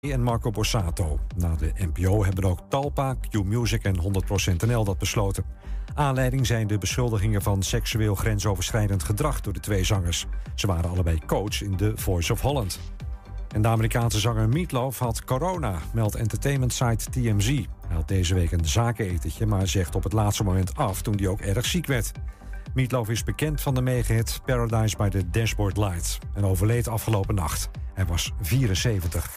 en Marco Borsato. Na de NPO hebben ook Talpa, Q-Music en 100% NL dat besloten. Aanleiding zijn de beschuldigingen van seksueel grensoverschrijdend gedrag door de twee zangers. Ze waren allebei coach in The Voice of Holland. En de Amerikaanse zanger Meatloaf had corona, meldt entertainment site TMZ. Hij had deze week een zakenetentje, maar zegt op het laatste moment af toen hij ook erg ziek werd. Meatloaf is bekend van de megahit Paradise by the Dashboard Lights en overleed afgelopen nacht. Hij was 74.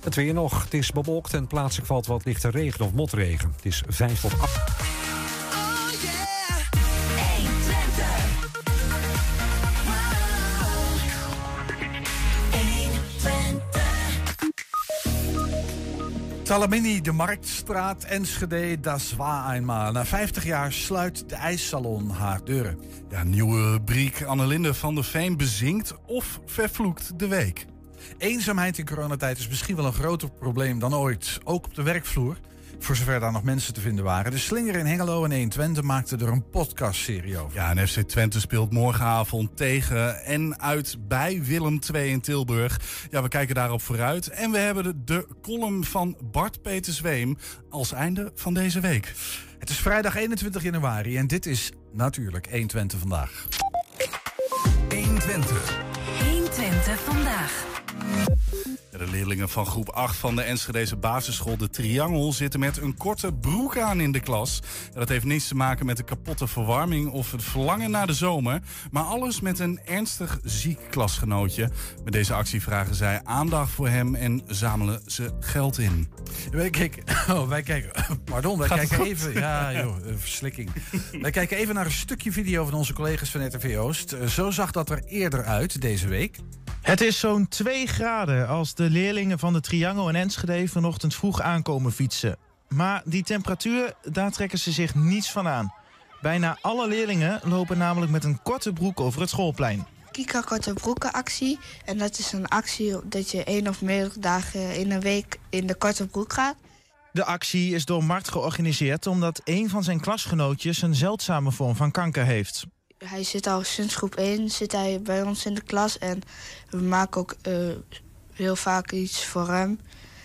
Het weer nog. Het is bewolkt en plaatselijk valt wat lichte regen of motregen. Het is 5 tot 8. Talamini, de Marktstraat, Enschede, das war eenmaal. Na 50 jaar sluit de ijssalon haar deuren. Ja, nieuwe rubriek. Annelinde van der Veen bezinkt of vervloekt de week. Eenzaamheid in coronatijd is misschien wel een groter probleem dan ooit. Ook op de werkvloer. Voor zover daar nog mensen te vinden waren. De Slinger in Hengelo en 1 Twente maakte er een podcastserie over. Ja, en FC Twente speelt morgenavond tegen en uit bij Willem II in Tilburg. Ja, we kijken daarop vooruit. En we hebben de, de column van Bart Peter Zweem als einde van deze week. Het is vrijdag 21 januari en dit is natuurlijk 1 Twente vandaag. 1 Twente. 1 Twente vandaag. De leerlingen van groep 8 van de Enschedeze basisschool De Triangel zitten met een korte broek aan in de klas. Dat heeft niets te maken met de kapotte verwarming of het verlangen naar de zomer, maar alles met een ernstig ziek klasgenootje. Met deze actie vragen zij aandacht voor hem en zamelen ze geld in. Wij kijken, oh, wij kijken, pardon, wij kijken even, ja joh, verslikking. wij kijken even naar een stukje video van onze collega's van RTV Oost. Zo zag dat er eerder uit deze week. Het is zo'n 2 graden als de leerlingen van de Triangle en Enschede vanochtend vroeg aankomen fietsen. Maar die temperatuur, daar trekken ze zich niets van aan. Bijna alle leerlingen lopen namelijk met een korte broek over het schoolplein. Kika Korte Broeken actie. En dat is een actie dat je één of meerdere dagen in een week in de korte broek gaat. De actie is door Mart georganiseerd omdat een van zijn klasgenootjes een zeldzame vorm van kanker heeft hij zit al sinds groep 1 zit hij bij ons in de klas. En we maken ook uh, heel vaak iets voor hem.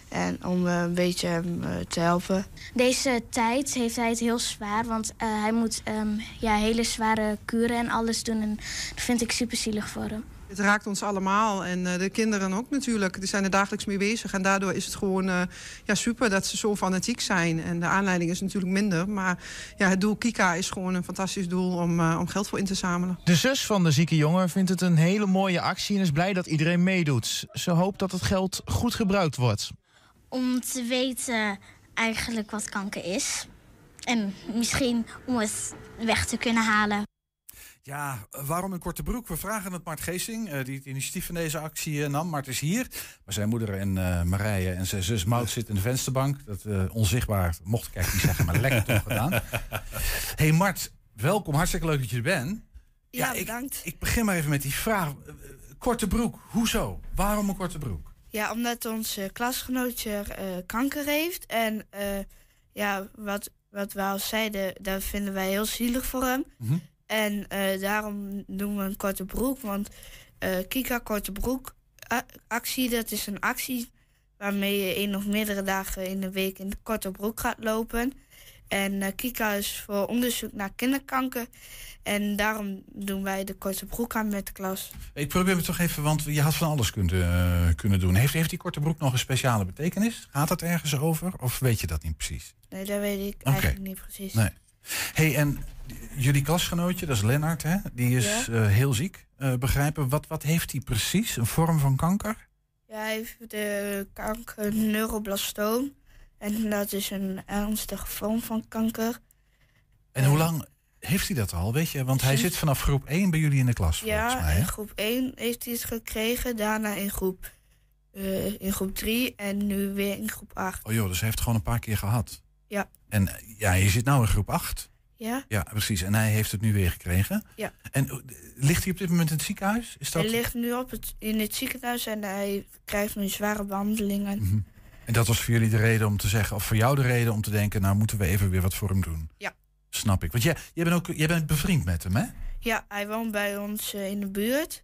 En om uh, een beetje hem uh, te helpen. Deze tijd heeft hij het heel zwaar. Want hij moet um, ja, hele zware kuren en alles doen. En dat vind ik super zielig voor hem. Het raakt ons allemaal en uh, de kinderen ook natuurlijk. Die zijn er dagelijks mee bezig. En daardoor is het gewoon uh, ja, super dat ze zo fanatiek zijn. En de aanleiding is natuurlijk minder. Maar ja, het doel Kika is gewoon een fantastisch doel om, uh, om geld voor in te zamelen. De zus van de zieke jongen vindt het een hele mooie actie... en is blij dat iedereen meedoet. Ze hoopt dat het geld goed gebruikt wordt. Om te weten eigenlijk wat kanker is. En misschien om het weg te kunnen halen. Ja, waarom een korte broek? We vragen het Mart Geesing, uh, die het initiatief van deze actie uh, nam. Mart is hier, maar zijn moeder en uh, Marije en zijn zus Mout zitten in de vensterbank. Dat onzichtbaar, mocht ik eigenlijk niet zeggen, maar lekker toch gedaan. hey Mart, welkom. Hartstikke leuk dat je er bent. Ja, ja bedankt. Ik, ik, begin maar even met die vraag. korte broek, hoezo? Waarom een korte broek? Ja, omdat onze klasgenootje kanker heeft. En ja, wat, wat we al zeiden, dat vinden wij heel zielig voor hem. Mm en uh, daarom doen we een korte broek. Want uh, Kika Korte Broek actie, dat is een actie waarmee je één of meerdere dagen in de week in de korte broek gaat lopen. En uh, Kika is voor onderzoek naar kinderkanker. En daarom doen wij de korte broek aan met de klas. Ik probeer het toch even, want je had van alles kunnen, kunnen doen. Heeft, heeft die korte broek nog een speciale betekenis? Gaat het ergens over? Of weet je dat niet precies? Nee, dat weet ik eigenlijk niet precies. Nee. Hey, en jullie klasgenootje, dat is Lennart, hè? die is ja. uh, heel ziek, uh, begrijpen. Wat, wat heeft hij precies? Een vorm van kanker? Ja, hij heeft de kanker neuroblastoom. En dat is een ernstige vorm van kanker. En, hoe lang heeft hij dat al, weet je? Want hij zit vanaf groep 1 bij jullie in de klas, ja, mij, in groep 1 heeft hij het gekregen. Daarna in groep, uh, in groep 3 en nu weer in groep 8. Oh joh, dus hij heeft het gewoon een paar keer gehad. Ja. En ja, je zit nou in groep 8. Ja. Ja, precies. En hij heeft het nu weer gekregen. Ja. En uh, ligt hij op dit moment in het ziekenhuis? Is dat... Hij ligt nu op het, in het ziekenhuis en hij krijgt nu zware behandelingen. Mm -hmm. En dat was voor jullie de reden om te zeggen, of voor jou de reden om te denken, nou moeten we even weer wat voor hem doen. Ja. Snap ik. Want jij, jij bent ook jij bent bevriend met hem, hè? Ja, hij woont bij ons uh, in de buurt.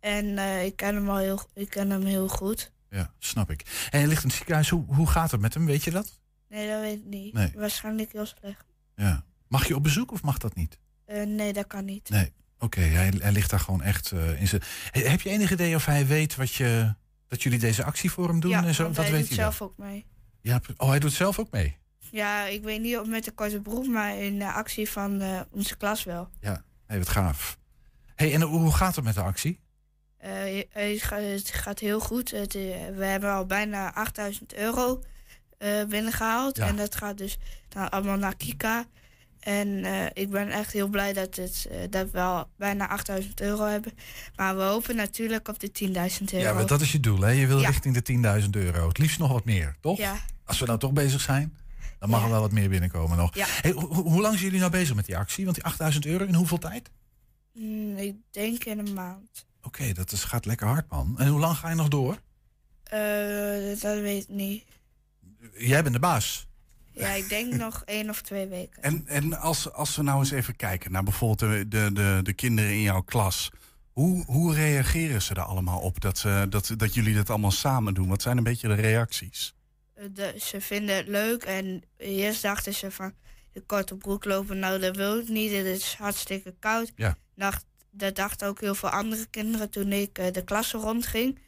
En uh, ik, ken hem al heel, ik ken hem heel goed. Ja, snap ik. En hij ligt in het ziekenhuis. Hoe, hoe gaat het met hem? Weet je dat? Nee, dat weet ik niet. Nee. Waarschijnlijk heel slecht. Ja. Mag je op bezoek of mag dat niet? Eh, nee, dat kan niet. Nee. Oké, hij, hij ligt daar gewoon echt eh, in zijn. He- heb je enig idee of hij weet wat je, dat jullie deze actie voor hem doen ja, en zo? Dat hij weet doet hij zelf ook mee. Ja, oh, hij doet zelf ook mee. Ja, ik weet niet of met de korte broek, maar in de actie van eh, onze klas wel. Ja, hey, wat gaaf. Hey, en hoe gaat het met de actie? Het, gaat, heel goed. Het, we hebben al bijna 8000 euro eh, binnengehaald. Ja. En dat gaat dus dan allemaal naar Kika. En eh, ik ben echt heel blij dat, het, eh, dat we al bijna 8000 euro hebben. Maar we hopen natuurlijk op de 10.000 euro. Ja, maar dat is je doel, hè? Je wil Ja. richting de 10.000 euro. Het liefst nog wat meer, toch? Ja, Als we nou toch bezig zijn, dan mag Ja. er wel wat meer binnenkomen nog. Ja. Hey, ho- ho- hoe lang zijn jullie nou bezig met die actie? Want die 8000 euro, in hoeveel tijd? Mm, ik denk in een maand. Oké, dat is, gaat lekker hard, man. En hoe lang ga je nog door? Eh, dat weet ik niet. Jij bent de baas. Ja, ik denk nog één of twee weken. En, en als, als we nou eens even kijken naar bijvoorbeeld de, de, de, de kinderen in jouw klas. Hoe, hoe reageren ze er allemaal op dat, ze, dat, dat jullie dat allemaal samen doen? Wat zijn een beetje de reacties? Eh, de- ze vinden het leuk en eerst dachten ze van de korte broek lopen, nou dat wil ik niet, het is hartstikke koud. Ja. Dacht, dat dachten ook heel veel andere kinderen toen ik eh, de klasse rondging.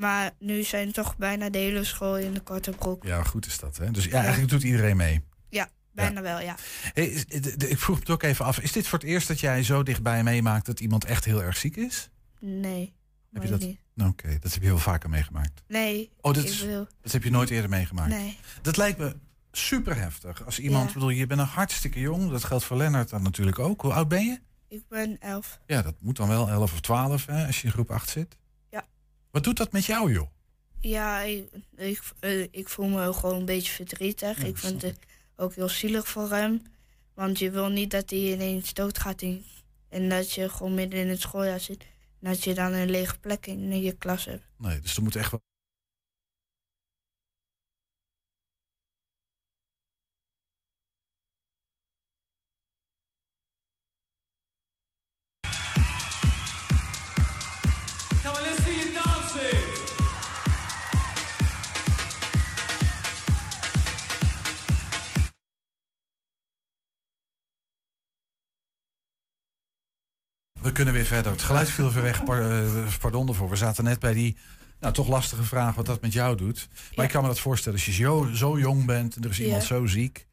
Maar nu zijn toch bijna de hele school in de korte broek. Ja, goed is dat, hè? Dus ja, eigenlijk doet iedereen mee. Ja, bijna wel, ja. Hey, is- de- de- ik vroeg me het ook even af. Is dit voor het eerst dat jij zo dichtbij meemaakt dat iemand echt heel erg ziek is? Nee. Heb je dat? niet. Nou, Oké, dat heb je heel vaker meegemaakt. Nee, Oh, dat, is, wil... dat heb je nooit eerder meegemaakt. Nee. Dat lijkt me super heftig. Als iemand, Ja. bedoel, je bent nog hartstikke jong. Dat geldt voor Lennart dan natuurlijk ook. Hoe oud ben je? Ik ben elf. Ja, dat moet dan wel 11 of 12 hè, als je in groep 8 zit. Wat doet dat met jou, joh? Ja, ik, ik, eh, ik voel me gewoon een beetje verdrietig. Ja, ik vind het ook heel zielig voor hem. Want je wil niet dat hij ineens doodgaat. In, en dat je gewoon midden in het schooljaar zit. En dat je dan een lege plek in je klas hebt. Nee, dus er moet echt wel. We kunnen weer verder. Het geluid viel even weg. Eh, pardon ervoor. We zaten net bij die nou, toch lastige vraag wat dat met jou doet. Maar Ja. ik kan me dat voorstellen als je zo, zo jong bent en er is Ja. iemand zo ziek.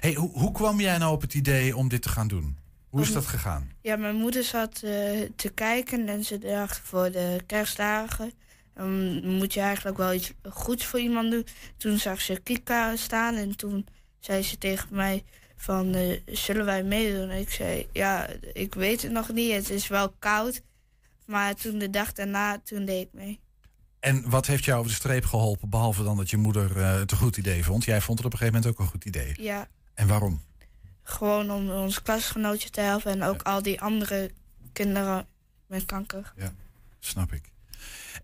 Hey, hoe, hoe kwam jij nou op het idee om dit te gaan doen? Hoe is dat gegaan? Ja, mijn moeder zat eh, te kijken en ze dacht voor de kerstdagen. dan moet je eigenlijk wel iets goeds voor iemand doen. Toen zag ze Kika staan en toen zei ze tegen mij van eh, zullen wij meedoen? En ik zei ja, ik weet het nog niet. Het is wel koud. Maar toen de dag daarna, toen deed ik mee. En wat heeft jou over de streep geholpen, behalve dan dat je moeder eh, het een goed idee vond? Jij vond het op een gegeven moment ook een goed idee. Ja, En waarom? gewoon om ons klasgenootje te helpen en ook al die andere kinderen met kanker. Snap ik.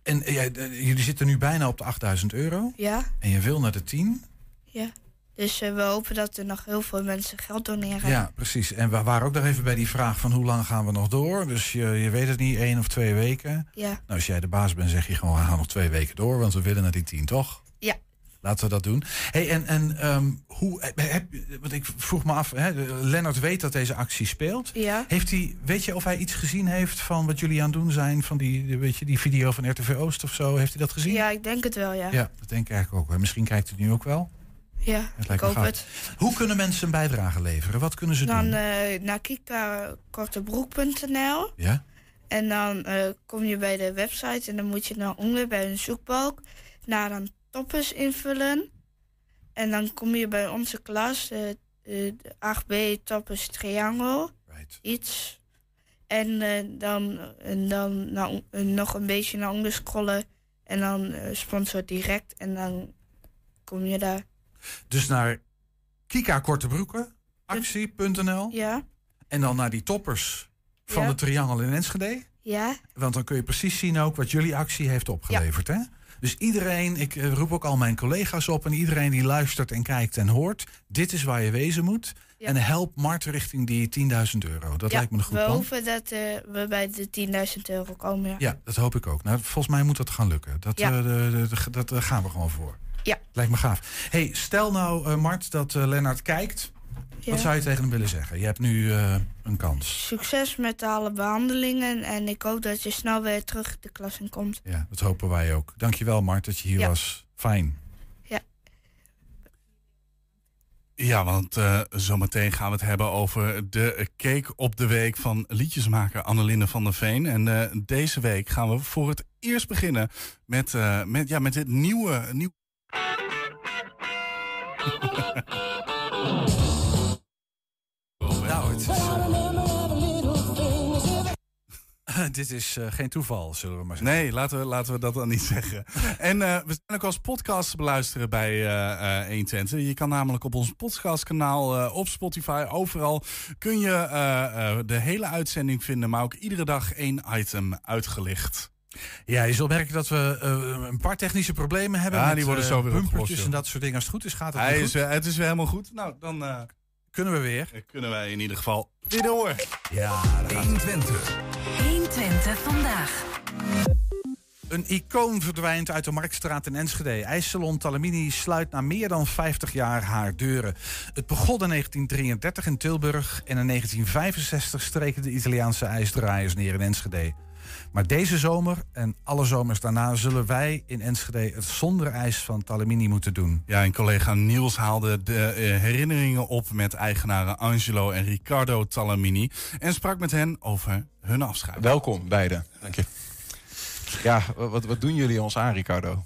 En jij, eh, jullie zitten nu bijna op de 8000 euro. Ja, En je wil naar de 10. ja. Dus eh, we hopen dat er nog heel veel mensen geld doneren. Ja, precies. En we waren ook nog even bij die vraag van hoe lang gaan we nog door? Dus je, je weet het niet, één of twee weken. Ja. Nou, als jij de baas bent, zeg je gewoon, we gaan nog twee weken door, want we willen naar die 10, toch? Ja. Laten we dat doen. Hey, en en ehm, hoe, eh, heb, want ik vroeg me af, hè, Lennart weet dat deze actie speelt. Ja. Heeft hij, weet je of hij iets gezien heeft van wat jullie aan het doen zijn? Van die, weet je, die video van RTV Oost of zo? Heeft hij dat gezien? Ja, ik denk het wel, ja. Ja, dat denk ik eigenlijk ook. Misschien kijkt hij nu ook wel. Ja, ik lijkt hoop het. Hoe kunnen mensen een bijdrage leveren? Wat kunnen ze Dan doen? eh naar kikakortebroek.nl Ja? en dan eh, kom je bij de website en dan moet je naar onder bij een zoekbalk naar dan toppers invullen. En dan kom je bij onze klas, eh, eh, de 8B toppers triangel, Right. iets. En dan, en dan eh, nog een beetje naar onder scrollen en dan eh, sponsor direct en dan kom je daar. Dus naar Kika Kortebroeken, actie.nl. Ja, En dan naar die toppers van Ja. de Triangel in Enschede. ja, Want dan kun je precies zien ook wat jullie actie heeft opgeleverd. Hè? Dus iedereen, ik eh, roep ook al mijn collega's op en iedereen die luistert en kijkt en hoort, dit is waar je wezen moet. Ja. En help Mart richting die 10.000 euro. Dat ja, lijkt me een goed we plan. hopen dat eh, we bij de 10.000 euro komen. Ja. Ja, dat hoop ik ook. Nou, volgens mij moet dat gaan lukken. Dat, eh, de- de- de- dat daar gaan we gewoon voor. Ja. Lijkt me gaaf. hey, stel nou, eh, Mart, dat eh Lennart kijkt. Ja. Wat zou je tegen hem willen zeggen? Je hebt nu eh, een kans. Succes met alle behandelingen en ik hoop dat je snel weer terug de klas in komt. Ja, dat hopen wij ook. Dankjewel, Mart, dat je hier Ja. was. Fijn. Ja, want eh, zometeen gaan we het hebben over de cake op de week van liedjesmaker Annelinde van der Veen. En eh, deze week gaan we voor het eerst beginnen met, eh, met, ja, met dit nieuwe... nieuw Nou, het is, eh, dit is eh, geen toeval, zullen we maar zeggen. Nee, laten we, laten we dat dan niet zeggen. En eh, we zijn ook als podcast te beluisteren bij eh 120. Je kan namelijk op ons podcastkanaal op Spotify, overal kun je de hele uitzending vinden, maar ook iedere dag één item uitgelicht. Ja, je zult merken dat we eh, een paar technische problemen hebben. Ja, met, die worden eh, zo weer bumpertjes opgelost, joh. en dat soort dingen. Als het goed is, gaat het Hij weer is, goed. weer- het is weer helemaal goed. Nou, dan eh, Kunnen we weer. kunnen wij in ieder geval weer door. Ja, 120. 120 vandaag. Een icoon verdwijnt uit de Marktstraat in Enschede. IJssalon Talamini sluit na meer dan 50 jaar haar deuren. Het begon in 1933 in Tilburg en in 1965 streken de Italiaanse ijsdraaiers neer in Enschede. Maar deze zomer en alle zomers daarna zullen wij in Enschede het zonder ijs van Talamini moeten doen. Ja, en collega Niels haalde de eh, herinneringen op met eigenaren Angelo en Riccardo Talamini. En sprak met hen over hun afscheid. Welkom beiden. Dank je. Ja, wat, wat doen jullie ons aan, Ricardo?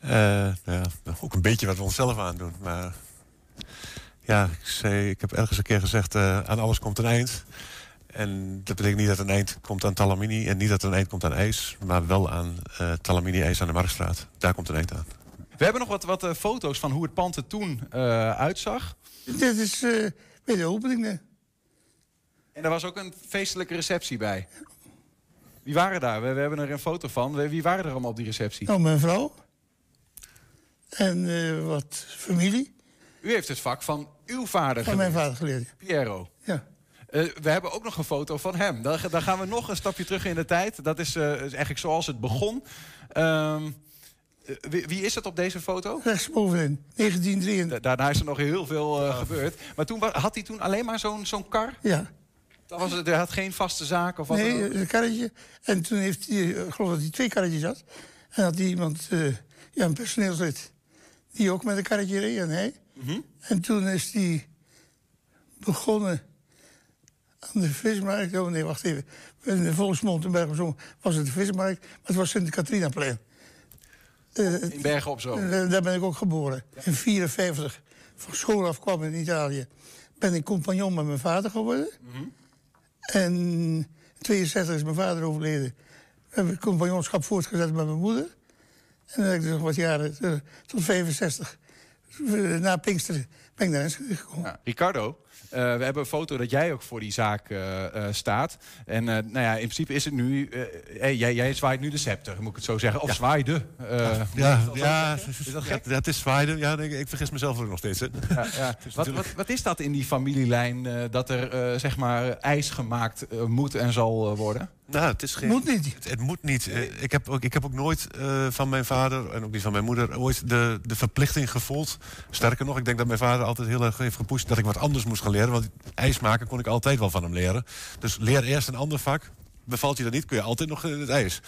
Eh, nou ja, ook een beetje wat we onszelf aandoen. Maar ja, ik, zei, ik heb ergens een keer gezegd, eh, aan alles komt een eind. En dat betekent niet dat een eind komt aan Talamini... en niet dat er een eind komt aan ijs... maar wel aan eh Talamini ijs aan de Marktstraat. Daar komt een eind aan. We hebben nog wat, wat eh, foto's van hoe het pand er toen eh, uitzag. Dit is eh, bij de opening. hè. En er was ook een feestelijke receptie bij. Wie waren daar? We, we hebben er een foto van. Wie waren er allemaal op die receptie? Nou, mijn vrouw. En eh, wat familie U heeft het vak van uw vader van mijn geleerd, vader geleerd. Piero. Ja. Eh, we hebben ook nog een foto van hem. Dan, dan gaan we nog een stapje terug in de tijd. Dat is, eh, eigenlijk zoals het begon. Ehm, eh, wie, wie is het op deze foto? Rechtsbovenin, 1933. Da- Daarna is er nog heel veel gebeurd. Maar toen had hij toen alleen maar zo'n zo'n kar? Ja. Dat was, het- hij had geen vaste zaak of wat Nee, een karretje. En toen heeft hij, ik geloof dat hij twee karretjes had. En had hij iemand, ja, een personeelslid, die ook met een karretje reed en hij. Mhm. En toen is hij begonnen aan de vismarkt. Oh nee, wacht even. In de volksmond in Bergen op Zoom was het de vismarkt, maar het was Sint-Catrinaplein. Eh, In Bergen op Zoom. Eh, Daar ben ik ook geboren. In 1954 van school af kwam in Italië. Ben ik compagnon met mijn vader geworden. En in 62 is mijn vader overleden. We hebben het compagnonschap voortgezet met mijn moeder. En dan heb ik dus nog wat jaren, eh, tot 65. Eh, Na Pinksteren ben ik naar Enschede gekomen. Ja, Ricardo, we hebben een foto dat jij ook voor die zaak eh, eh, staat. En eh, nou ja, in principe is het nu... eh, hey, jij, jij zwaait nu de scepter, moet ik het zo zeggen. Of zwaaide. eh, Ja, is dat ja, zo? Is dat ja, dat is zwaaien. Ja, nee, ik vergis mezelf ook nog steeds. Hè. Ja, ja. Wat, wat, wat is dat in die familielijn eh, dat er eh, zeg maar ijs gemaakt eh, moet en zal eh, worden? Nou, het is geen... Moet niet. Het, het moet niet. Eh, Ik heb ook, ik heb ook nooit eh, van mijn vader en ook niet van mijn moeder ooit de, de verplichting gevoeld. Sterker nog, ik denk dat mijn vader altijd heel erg heeft gepusht dat ik wat anders moest gaan leren. Want ijs maken kon ik altijd wel van hem leren. Dus leer eerst een ander vak. Bevalt je dat niet, kun je altijd nog eh, het ijs.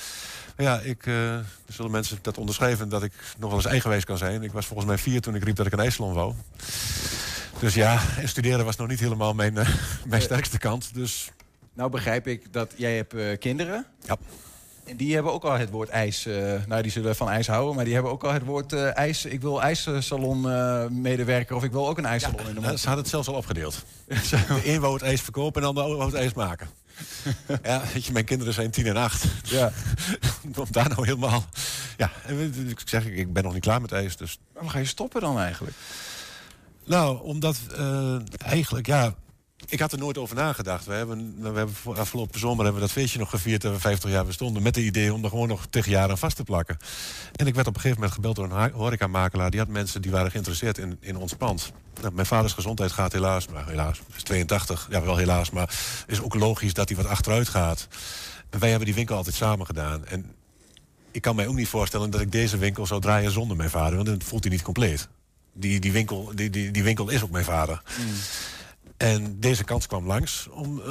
Maar ja, ik, eh, er zullen mensen dat onderschrijven dat ik nog wel eens eigenwijs kan zijn. Ik was volgens mij vier toen ik riep dat ik een ijssalon wou. Dus ja, en studeren was nog niet helemaal mijn, eh, mijn sterkste kant. Dus Nou begrijp ik dat jij hebt eh, kinderen. Ja. En die hebben ook al het woord ijs. eh, nou, die zullen van ijs houden, maar die hebben ook al het woord eh, ijs. Ik wil ijssalon eh, medewerker of ik wil ook een ijssalon in de Nou, mond. ze hadden het zelfs al opgedeeld. De een wou het ijs verkopen en de ander wou het ijs maken. ja, weet je, mijn kinderen zijn tien en acht. Ja. Om daar nou helemaal... Ja, en we- ik zeg, ik ben nog niet klaar met ijs, dus... Waarom ga je stoppen dan eigenlijk? Nou, omdat eigenlijk, ja... ik had er nooit over nagedacht. We hebben, we hebben afgelopen zomer hebben we dat feestje nog gevierd dat we 50 jaar bestonden. Met de idee om er gewoon nog tegen jaren vast te plakken. En ik werd op een gegeven moment gebeld door een horecamakelaar. Die had mensen die waren geïnteresseerd in, in ons pand. Nou, mijn vaders gezondheid gaat helaas, maar helaas, is 82. Ja, wel helaas, maar is ook logisch dat hij wat achteruit gaat. En wij hebben die winkel altijd samen gedaan. En ik kan mij ook niet voorstellen dat ik deze winkel zou draaien zonder mijn vader. Want dan voelt hij niet compleet. Die, die, winkel, die, die, die winkel is ook mijn vader. Mm. En deze kans kwam langs. Om,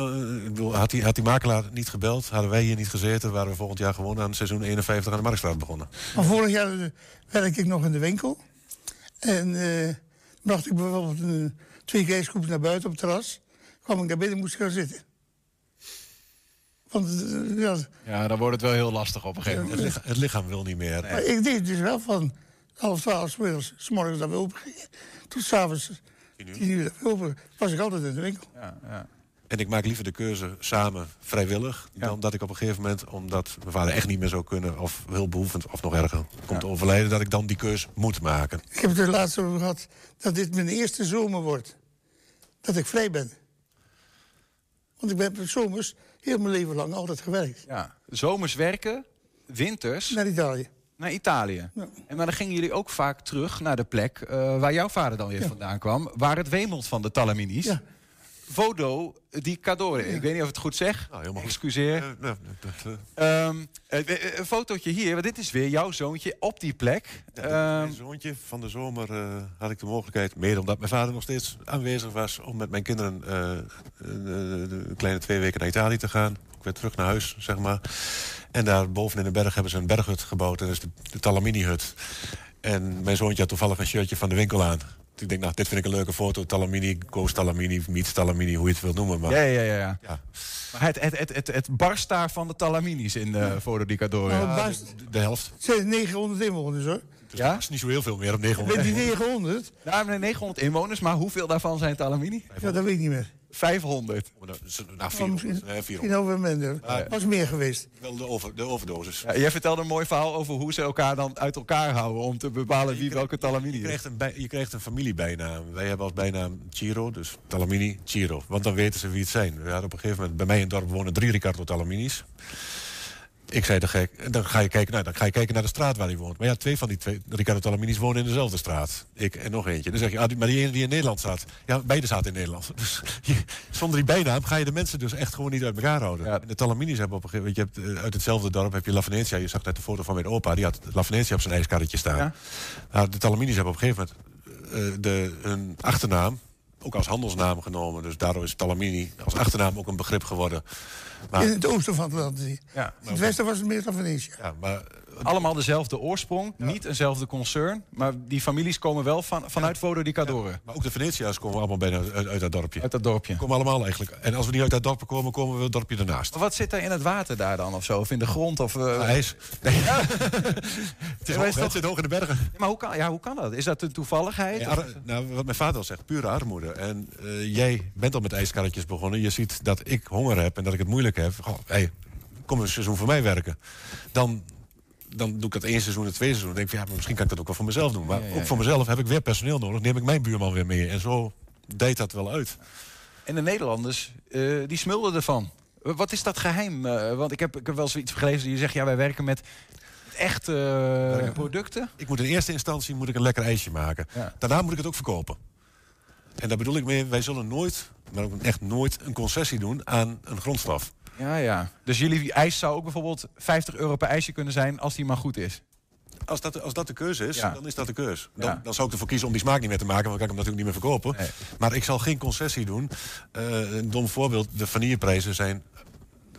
uh, had, die, had die makelaar niet gebeld, hadden wij hier niet gezeten... waren we volgend jaar gewoon aan seizoen 51 aan de Marktstraat begonnen. Maar vorig jaar eh, werkte ik nog in de winkel. En uh, bracht ik bijvoorbeeld een, twee geestgroepen naar buiten op het terras. kwam ik daar binnen moest ik gaan zitten. Want, ja, ja, dan wordt het wel heel lastig op een gegeven moment. Het, lichaam, het lichaam wil niet meer. Maar ik deed dus wel van half twaalf s morgens dat we open gingen. Tot s'avonds tien uur. Was ik altijd in de winkel. Ja, ja. En ik maak liever de keuze samen vrijwillig... dan dat ik op een gegeven moment, omdat mijn vader echt niet meer zou kunnen... of heel behoevend, of nog erger, komt te overlijden... dat ik dan die keuze moet maken. Ik heb het er laatst over gehad dat dit mijn eerste zomer wordt. Dat ik vrij ben. Want ik ben zomers heel mijn leven lang altijd gewerkt. Ja, zomers werken, winters... Naar Italië naar Italië. En maar dan gingen jullie ook vaak terug naar de plek uh, waar jouw vader dan weer vandaan kwam. Waar het wemelt van de Talaminis. Ja. Vodo di Cadore. Ik weet niet of ik het goed zeg. Nou, helemaal Excuseer. Um, een fotootje hier, want dit is weer jouw zoontje op die plek. Ja, mijn ehm, zoontje van de zomer uh, had ik de mogelijkheid, mede omdat mijn vader nog steeds aanwezig was, om met mijn kinderen uh, een kleine twee weken naar Italië te gaan. Ik werd terug naar huis, zeg maar. En daar boven in de berg hebben ze een berghut gebouwd. En dat is de, de Talamini-hut. En mijn zoontje had toevallig een shirtje van de winkel aan. Ik denk, nou, dit vind ik een leuke foto. Talamini, Ghost Talamini, Meets Talamini, hoe je het wilt noemen. Maar... Ja, ja, ja. ja. ja. Maar het, het, het, het, het barst daar van de Talaminis in de ja. foto die Cadore. Nou, de, de, helft. Het zijn 900 inwoners hoor. Dus ja? is niet zo heel veel meer op 900. Met die 900? Nou, 900 inwoners, maar hoeveel daarvan zijn Talamini? Ja, dat weet ik niet meer. 500. Nou, 400. Oh, misschien over minder. Ja. was meer geweest. Wel de, over, de overdosis. Ja, jij vertelde een mooi verhaal over hoe ze elkaar dan uit elkaar houden... om te bepalen wie welke Talamini je krijgt, een bij, je krijgt een familiebijnaam. Wij hebben als bijnaam Chiro, dus Talamini, Chiro. Want dan weten ze wie het zijn. We hadden op een gegeven moment... Bij mij in het dorp wonen drie Ricardo Talaminis. Ik zei, dan ga, ik, dan, ga je kijken, nou, dan ga je kijken naar de straat waar hij woont. Maar ja, twee van die twee, Ricardo Talaminis wonen in dezelfde straat. Ik en nog eentje. Dan zeg je, ah, maar die ene die in Nederland staat. Ja, beide zaten in Nederland. Dus zonder die bijnaam ga je de mensen dus echt gewoon niet uit elkaar houden. Ja. De Talaminis hebben op een gegeven moment, je hebt, eh, uit hetzelfde dorp heb je La Venetia. Je zag net de foto van mijn opa, die had La Venetia op zijn ijskarretje staan. Ja. Nou, de Talaminis hebben op een gegeven moment uh, de, hun achternaam ook als handelsnaam genomen. Dus daardoor is Talamini als achternaam ook een begrip geworden. Maar, in het oosten van het land. Ja, in het westen was het meer dan Venetië. Ja, maar allemaal dezelfde oorsprong, niet eenzelfde concern. Maar die families komen wel van, vanuit Vodo di Cadore. maar ook de Venetia's komen allemaal bijna uit, uit, dat dorpje. Uit dat dorpje. Komen allemaal eigenlijk. En als we niet uit dat dorp komen, komen we het dorpje ernaast. Wat zit er in het water daar dan of zo? Of in de grond? Of, uh... ijs. Nee. het, is hoog, het zit hoog in de bergen. maar hoe kan, ja, hoe kan dat? Is dat een toevalligheid? nou, wat mijn vader al zegt, pure armoede. En uh, jij bent al met ijskarretjes begonnen. Je ziet dat ik honger heb en dat ik het moeilijk heb. Goh, hey, kom een seizoen voor mij werken. Dan dan doe ik dat één seizoen en twee seizoen. Dan denk ik, ja, misschien kan ik dat ook wel voor mezelf doen. Maar ook voor mezelf heb ik weer personeel nodig. Neem ik mijn buurman weer mee. En zo deed dat wel uit. En de Nederlanders, uh, die smulden ervan. Wat is dat geheim? Uh, want ik heb, ik heb wel zoiets gelezen. Je zegt, ja, wij werken met echte uh, producten. Ik moet in eerste instantie moet ik een lekker ijsje maken. Daarna moet ik het ook verkopen. En daar bedoel ik mee, wij zullen nooit, maar ook echt nooit, een concessie doen aan een grondstof. Ja, ja. Dus jullie ijs zou ook bijvoorbeeld 50 euro per ijsje kunnen zijn als die maar goed is? Als dat, als dat de keuze is, dan is dat de keuze. Dan, dan zou ik ervoor kiezen om die smaak niet meer te maken, want dan kan ik hem natuurlijk niet meer verkopen. Maar ik zal geen concessie doen. Uh, een dom voorbeeld, de vanilleprijzen zijn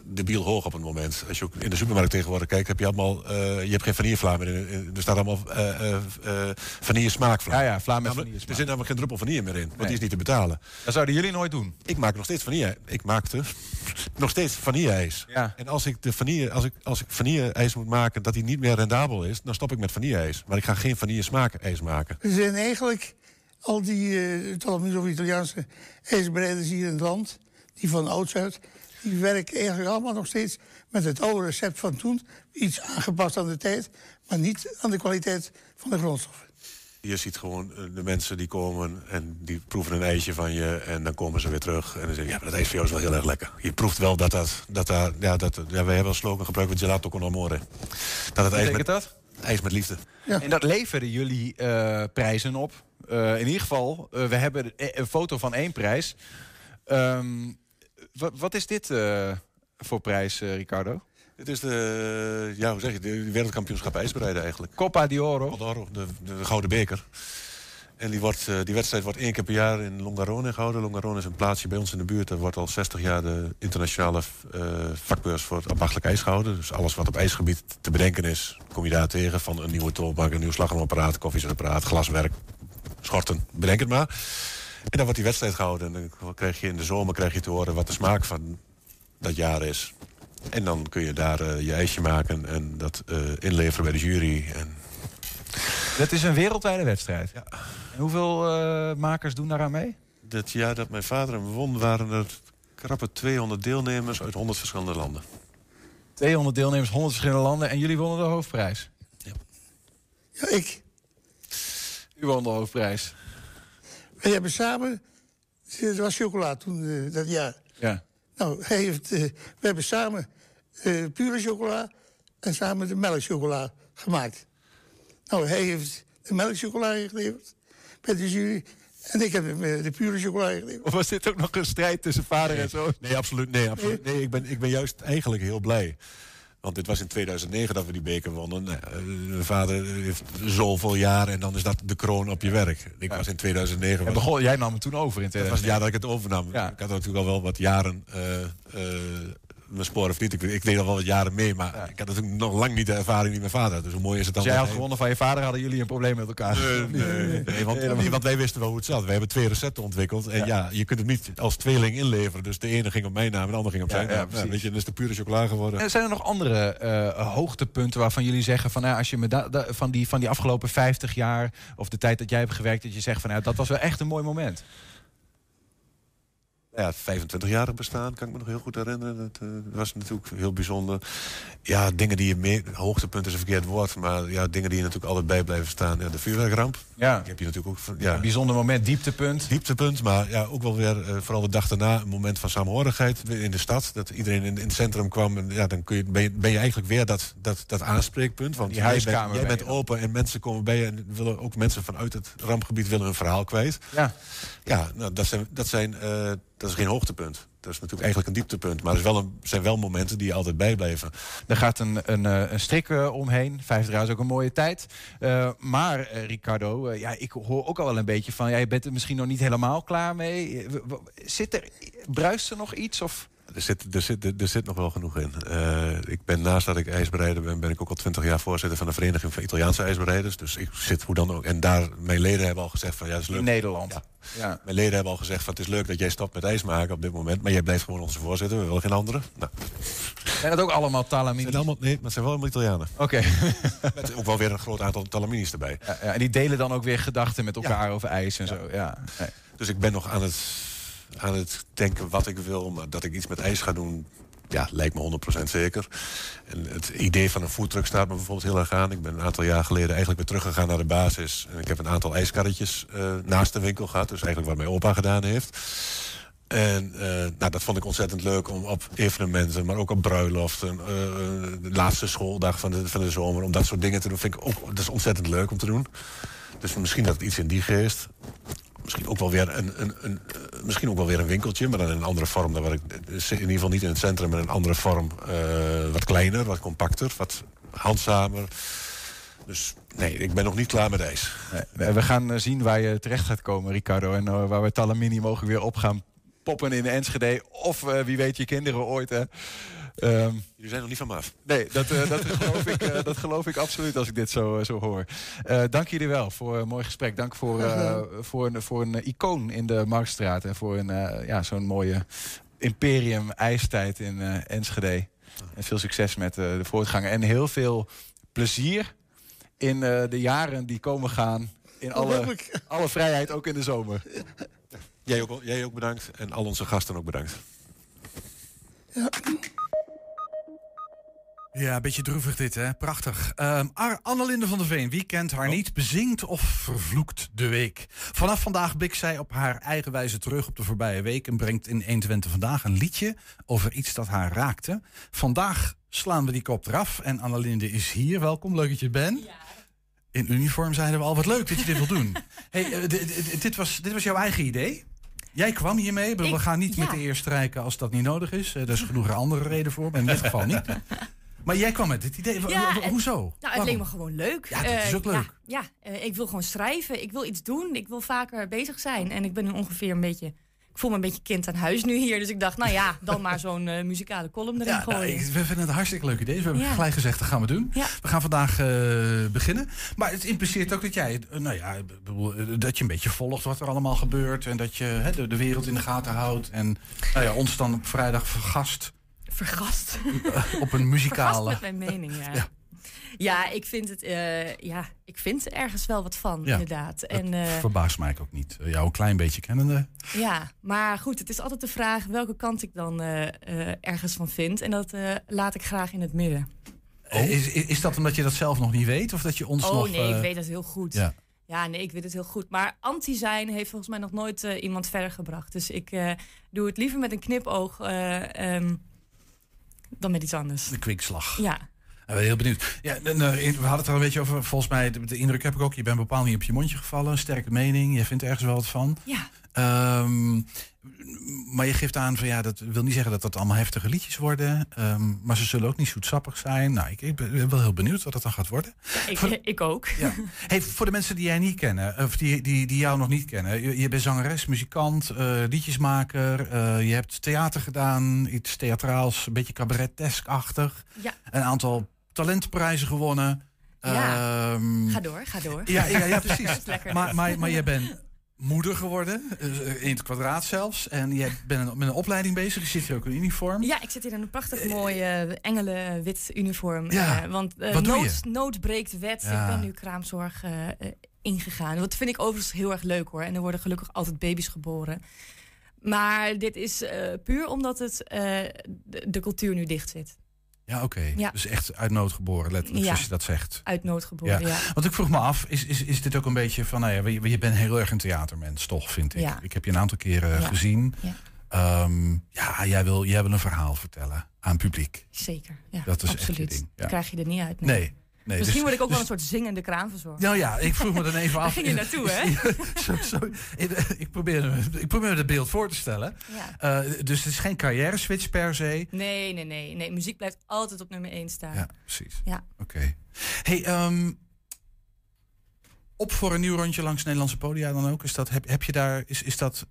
debiel hoog op het moment. Als je ook in de supermarkt tegenwoordig kijkt, heb je allemaal... Uh, je hebt geen vanillevla meer. In, er staat allemaal uh, uh, vanille smaakvla. Ja, ja, vla met vanille Er zit namelijk geen druppel vanille meer in, want die is niet te betalen. Dat zouden jullie nooit doen? Ik maak nog steeds vanille. Ik maakte nog steeds vanille-ijs. Ja. En als ik, de vanille, als, ik, als ik vanille-ijs moet maken dat die niet meer rendabel is... dan stop ik met vanille-ijs. Maar ik ga geen vanille-smaak-ijs maken. Er zijn eigenlijk al die uh, Italiaanse ijsbereiders hier in het land... die van ouds uit die werken eigenlijk allemaal nog steeds met het oude recept van toen. Iets aangepast aan de tijd, maar niet aan de kwaliteit van de grondstoffen. Je ziet gewoon eh, de mensen die komen en die proeven een ijsje van je en dan komen ze weer terug. En dan zeggen ja, maar dat ijs voor jou is wel heel erg lekker. Je proeft wel dat dat, dat, dat ja, dat, ja, wij hebben een slogan gebruikt met gelato con amore. Dat het ijs met, dat? ijs met liefde. Ja. En dat leveren jullie uh, prijzen op. Uh, in ieder geval, uh, we hebben een foto van één prijs. Um, wat is dit voor prijs, Ricardo? Het is de, ja, hoe zeg je, de wereldkampioenschap ijsbereiden eigenlijk. Coppa di Oro. d'Oro, de, de, gouden beker. En die, wordt, die wedstrijd wordt één keer per jaar in Longarone gehouden. Longarone is een plaatsje bij ons in de buurt. Er wordt al 60 jaar de internationale uh, vakbeurs voor het ambachtelijk ijs gehouden. Dus alles wat op ijsgebied te bedenken is, kom je daar tegen. Van een nieuwe tolbank, een nieuw slagromapparaat, koffiezetapparaat, glaswerk, schorten, bedenk het maar. En dan wordt die wedstrijd gehouden. En dan krijg je in de zomer krijg je te horen wat de smaak van dat jaar is. En dan kun je daar uh, je ijsje maken en dat uh, inleveren bij de jury. En... Dat is een wereldwijde wedstrijd. Ja. En hoeveel uh, makers doen daaraan mee? Dat jaar dat mijn vader hem won, waren er krappe 200 deelnemers uit 100 verschillende landen. 200 deelnemers, 100 verschillende landen. En jullie wonnen de hoofdprijs? Ja. Ja, ik. U won de hoofdprijs. We hebben samen... Het was chocola toen, dat jaar. Ja. Nou, hij heeft, uh, we hebben samen uh, pure chocola en samen de melkchocola gemaakt. Nou, hij heeft de melkchocola geleverd bij de jury. En ik heb de, de pure chocola geleverd. Of was dit ook nog een strijd tussen vader nee, en zoon? Nee, absoluut. Nee, absoluut. nee ik, ben, ik ben juist eigenlijk heel blij. Want dit was in 2009 dat we die beker wonnen. Nou, mijn vader heeft zoveel jaar en dan is dat de kroon op je werk. Ik ja. was in 2009... Was, begon, jij nam het toen over in 2009. Dat was het jaar dat ik het overnam. Ja. Ik had natuurlijk al wel wat jaren... Uh, uh, mijn sporen of niet. Ik, ik deed al wel wat jaren mee, maar ja. ik had natuurlijk nog lang niet de ervaring die mijn vader had. Dus hoe mooi is het dan? Als jij had gewonnen van je vader, hadden jullie een probleem met elkaar? Nee, nee, nee, want, nee, want, wij wisten wel hoe het zat. We hebben twee recepten ontwikkeld. En ja. ja. je kunt het niet als tweeling inleveren. Dus de ene ging op mijn naam en de andere ging op zijn naam. Ja, weet je, dan is de pure chocola geworden. En zijn er nog andere uh, hoogtepunten waarvan jullie zeggen van, nou, als je me da, da, van, die, van die afgelopen 50 jaar of de tijd dat jij hebt gewerkt, dat je zegt van, nou, dat was wel echt een mooi moment? Ja, 25-jarig bestaan, kan ik me nog heel goed herinneren. Dat uh, was natuurlijk heel bijzonder. Ja, dingen die je mee... Hoogtepunt is een verkeerd woord, maar ja, dingen die je natuurlijk altijd bij blijven staan. Ja, de vuurwerkramp. Ja. Die heb je natuurlijk ook... Ja, een bijzonder moment, dieptepunt. Dieptepunt, maar ja, ook wel weer, uh, vooral de dag daarna, een moment van samenhorigheid in de stad. Dat iedereen in, in het centrum kwam. En ja, dan kun je, ben, je, ben je eigenlijk weer dat, dat, dat aanspreekpunt. Want die jij bent, jij bent open en mensen komen bij je. En willen ook mensen vanuit het rampgebied willen hun verhaal kwijt. Ja, ja nou, dat zijn... Dat zijn uh, dat is geen hoogtepunt. Dat is natuurlijk eigenlijk een dieptepunt. Maar er wel zijn wel momenten die je altijd bijblijven. Er gaat een, een, een strik uh, omheen. 50 jaar is ook een mooie tijd. Uh, maar Ricardo, ja, ik hoor ook al wel een beetje van... Ja, je bent er misschien nog niet helemaal klaar mee. Zit er, bruist er nog iets? Of... Er zit, er, zit, er zit nog wel genoeg in. Uh, ik ben naast dat ik ijsbereider ben, ben ik ook al twintig jaar voorzitter van de Vereniging van Italiaanse IJsbereiders. Dus ik zit hoe dan ook. En daar, mijn leden hebben al gezegd van ja, dat is leuk. In Nederland. Ja. ja. Mijn leden hebben al gezegd van het is leuk dat jij stopt met ijs maken op dit moment. Maar jij blijft gewoon onze voorzitter, we willen geen andere. Nou. Zijn dat ook allemaal Talamini? Allemaal, nee, maar het zijn wel allemaal Italianen. Oké. Okay. Met ook wel weer een groot aantal Talaminis erbij. Ja, ja, en die delen dan ook weer gedachten met elkaar over ijs en zo. Ja. Nee. Dus ik ben nog aan het aan het denken wat ik wil. Maar dat ik iets met ijs ga doen, ja, lijkt me 100% zeker. En het idee van een foodtruck staat me bijvoorbeeld heel erg aan. Ik ben een aantal jaar geleden eigenlijk weer teruggegaan naar de basis. En ik heb een aantal ijskarretjes uh, naast de winkel gehad. Dus eigenlijk wat mijn opa gedaan heeft. En uh, nou, dat vond ik ontzettend leuk om op evenementen, maar ook op bruiloften, uh, de laatste schooldag van de, van de zomer, om dat soort dingen te doen, vind ik ook, dat is ontzettend leuk om te doen. Dus misschien dat het iets in die geest misschien ook wel weer een, een, een, misschien ook wel weer een winkeltje, maar dan in een andere vorm. Dan ik, in ieder geval niet in het centrum, maar in een andere vorm. Uh, wat kleiner, wat compacter, wat handzamer. Dus nee, ik ben nog niet klaar met ijs. Nee, we gaan zien waar je terecht gaat komen, Ricardo. En waar we Talamini mogen weer op gaan poppen in de Enschede. Of uh, wie weet je kinderen ooit. Hè. Um, Jullie zijn nog niet van me af. Nee, dat, uh, dat, geloof, ik, uh, dat geloof ik absoluut als ik dit zo, uh, zo hoor. dank jullie wel voor een mooi gesprek. Dank voor, voor, een, voor een icoon in de Marktstraat. En voor een, ja, zo'n mooie imperium ijstijd in Enschede. En veel succes met de voortgang. En heel veel plezier in de jaren die komen gaan. In alle, alle vrijheid, ook in de zomer. Jij ook, jij ook bedankt. En al onze gasten ook bedankt. Ja. Ja, een beetje droevig dit, hè? Prachtig. Um, Annelinde van der Veen, wie kent haar oh. niet, bezingt of vervloekt de week. Vanaf vandaag blikt zij op haar eigen wijze terug op de voorbije week... en brengt in 120 Vandaag een liedje over iets dat haar raakte. Vandaag slaan we die kop eraf en Annelinde is hier. Welkom, leuk dat je bent. Ja. In uniform zeiden we al, wat leuk dat je dit wil doen. hey, uh, dit, was, dit was jouw eigen idee? Jij kwam hiermee. We gaan niet met de eer strijken als dat niet nodig is. Er is genoeg andere reden voor, maar in dit geval niet. Maar jij kwam met het idee. Hoezo? Nou, het leek me gewoon leuk. Ja, dat is ook uh, leuk. Ja, ja uh, ik wil gewoon schrijven. Ik wil iets doen. Ik wil vaker bezig zijn. En ik ben nu ongeveer een beetje ik voel me een beetje kind aan huis nu hier. Dus ik dacht, nou ja, dan maar zo'n uh, muzikale column erin ja, nou, gooien. Nou, we vinden het een hartstikke leuk idee. we hebben gelijk gezegd, dat gaan we doen. Ja. We gaan vandaag uh, beginnen. Maar het impliceert ook dat jij, uh, nou ja, dat je een beetje volgt wat er allemaal gebeurt. En dat je de, de, wereld in de gaten houdt. En nou ja, ons dan op vrijdag vergast vergast. op een muzikale. Vergast met mijn mening, ja. Ja. ik vind het, uh, ja, ik vind ergens wel wat van, ja, inderdaad. En, uh, verbaast mij ook niet. Uh, jou een klein beetje kennende. Ja, maar goed, het is altijd de vraag welke kant ik dan ergens van vind. En dat laat ik graag in het midden. Oh. Is, is dat omdat je dat zelf nog niet weet? Of dat je ons oh, nog... Oh nee, ik weet het heel goed. Ja. Ja, nee, ik weet het heel goed. Maar anti zijn heeft volgens mij nog nooit iemand verder gebracht. Dus ik doe het liever met een knipoog. Um, dan met iets anders. De kwikslag. Ja. Ben heel benieuwd. Ja, we hadden het er een beetje over. Volgens mij, de, indruk heb ik ook. Je bent bepaald niet op je mondje gevallen. Sterke mening. Je vindt ergens wel wat van. Ja. Um, maar je geeft aan van ja, dat wil niet zeggen dat dat allemaal heftige liedjes worden. Um, maar ze zullen ook niet zoetsappig zijn. Nou, ik, ik, ben wel heel benieuwd wat dat dan gaat worden. Ik, voor, ik ook. Ja. Hey, voor de mensen die jij niet kennen, of die, die, die jou nog niet kennen. Je, je bent zangeres, muzikant, uh, liedjesmaker. Uh, je hebt theater gedaan, iets theatraals, een beetje cabaretesk-achtig. Ja. Een aantal talentprijzen gewonnen. Ja. Um, ga door, ga door. Ja, ja, ja precies. maar, maar, maar jij bent moeder geworden, eh, in het kwadraat zelfs. En jij bent met een opleiding bezig. Je zit hier ook in uniform. Ja, ik zit hier in een prachtig uh, mooie engelen wit uniform. Ja, uh, want uh, nood, nood, breekt wet. Ja. Ik ben nu kraamzorg ingegaan. Dat vind ik overigens heel erg leuk hoor. En er worden gelukkig altijd baby's geboren. Maar dit is puur omdat het, de, de cultuur nu dicht zit. Ja, oké. Ja. Dus echt uit nood geboren, letterlijk, zoals je dat zegt. Uit nood geboren, ja. Want ik vroeg me af, is, is, is dit ook een beetje van... Nou ja, je, je bent heel erg een theatermens, toch, vind ik. Ik heb je een aantal keren gezien. Ja. Um, ja, jij wil, jij wil een verhaal vertellen aan publiek. Zeker, ja. Dat is absoluut. echt ding. Dat krijg je er niet uit. Nee. nee. Nee, Misschien dus, word ik ook dus, wel een soort zingende kraanverzorger. Nou ja, ik vroeg me dan even af. Daar ging je naartoe, hè? ik, probeer, ik probeer het beeld voor te stellen. Ja. Uh, dus het is geen carrière-switch per se. Nee, nee, nee, nee. Muziek blijft altijd op nummer 1 staan. Ja, precies. Ja. Oké. Okay. Hey, um, op voor een nieuw rondje langs Nederlandse podia dan ook? Is dat, heb, heb je daar, is, is dat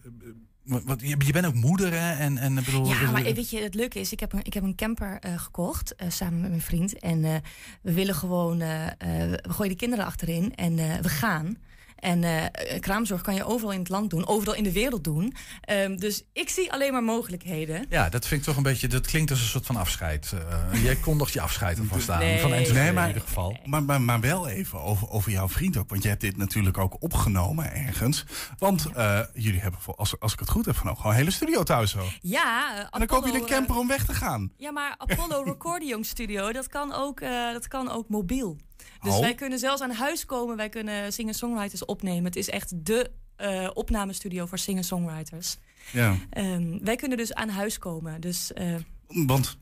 want je, je bent ook moeder, hè? En, en, bedoel, ja, maar weet je, het leuke is, ik heb een, ik heb een camper uh, gekocht uh, samen met mijn vriend. En uh, we willen gewoon, we gooien de kinderen achterin en we gaan. En uh, kraamzorg kan je overal in het land doen, overal in de wereld doen. Um, dus ik zie alleen maar mogelijkheden. Ja, dat vind ik toch een beetje, dat klinkt als een soort van afscheid. Uh, jij kondigt je afscheid alvast aan. Nee, van nee, maar, in ieder geval. Maar, maar, maar wel even over, over jouw vriend ook. Want je hebt dit natuurlijk ook opgenomen ergens. Want uh, jullie hebben, als, als ik het goed heb genomen, gewoon een hele studio thuis zo. Ja, Apollo, En dan koop je een camper om weg te gaan. Ja, maar Apollo Recording Studio, dat kan ook, dat kan ook mobiel. Dus oh. wij kunnen zelfs aan huis komen. Wij kunnen singer-songwriters opnemen. Het is echt de uh, opnamestudio voor singer-songwriters. Ja. Um, wij kunnen dus aan huis komen. Dus, uh, Want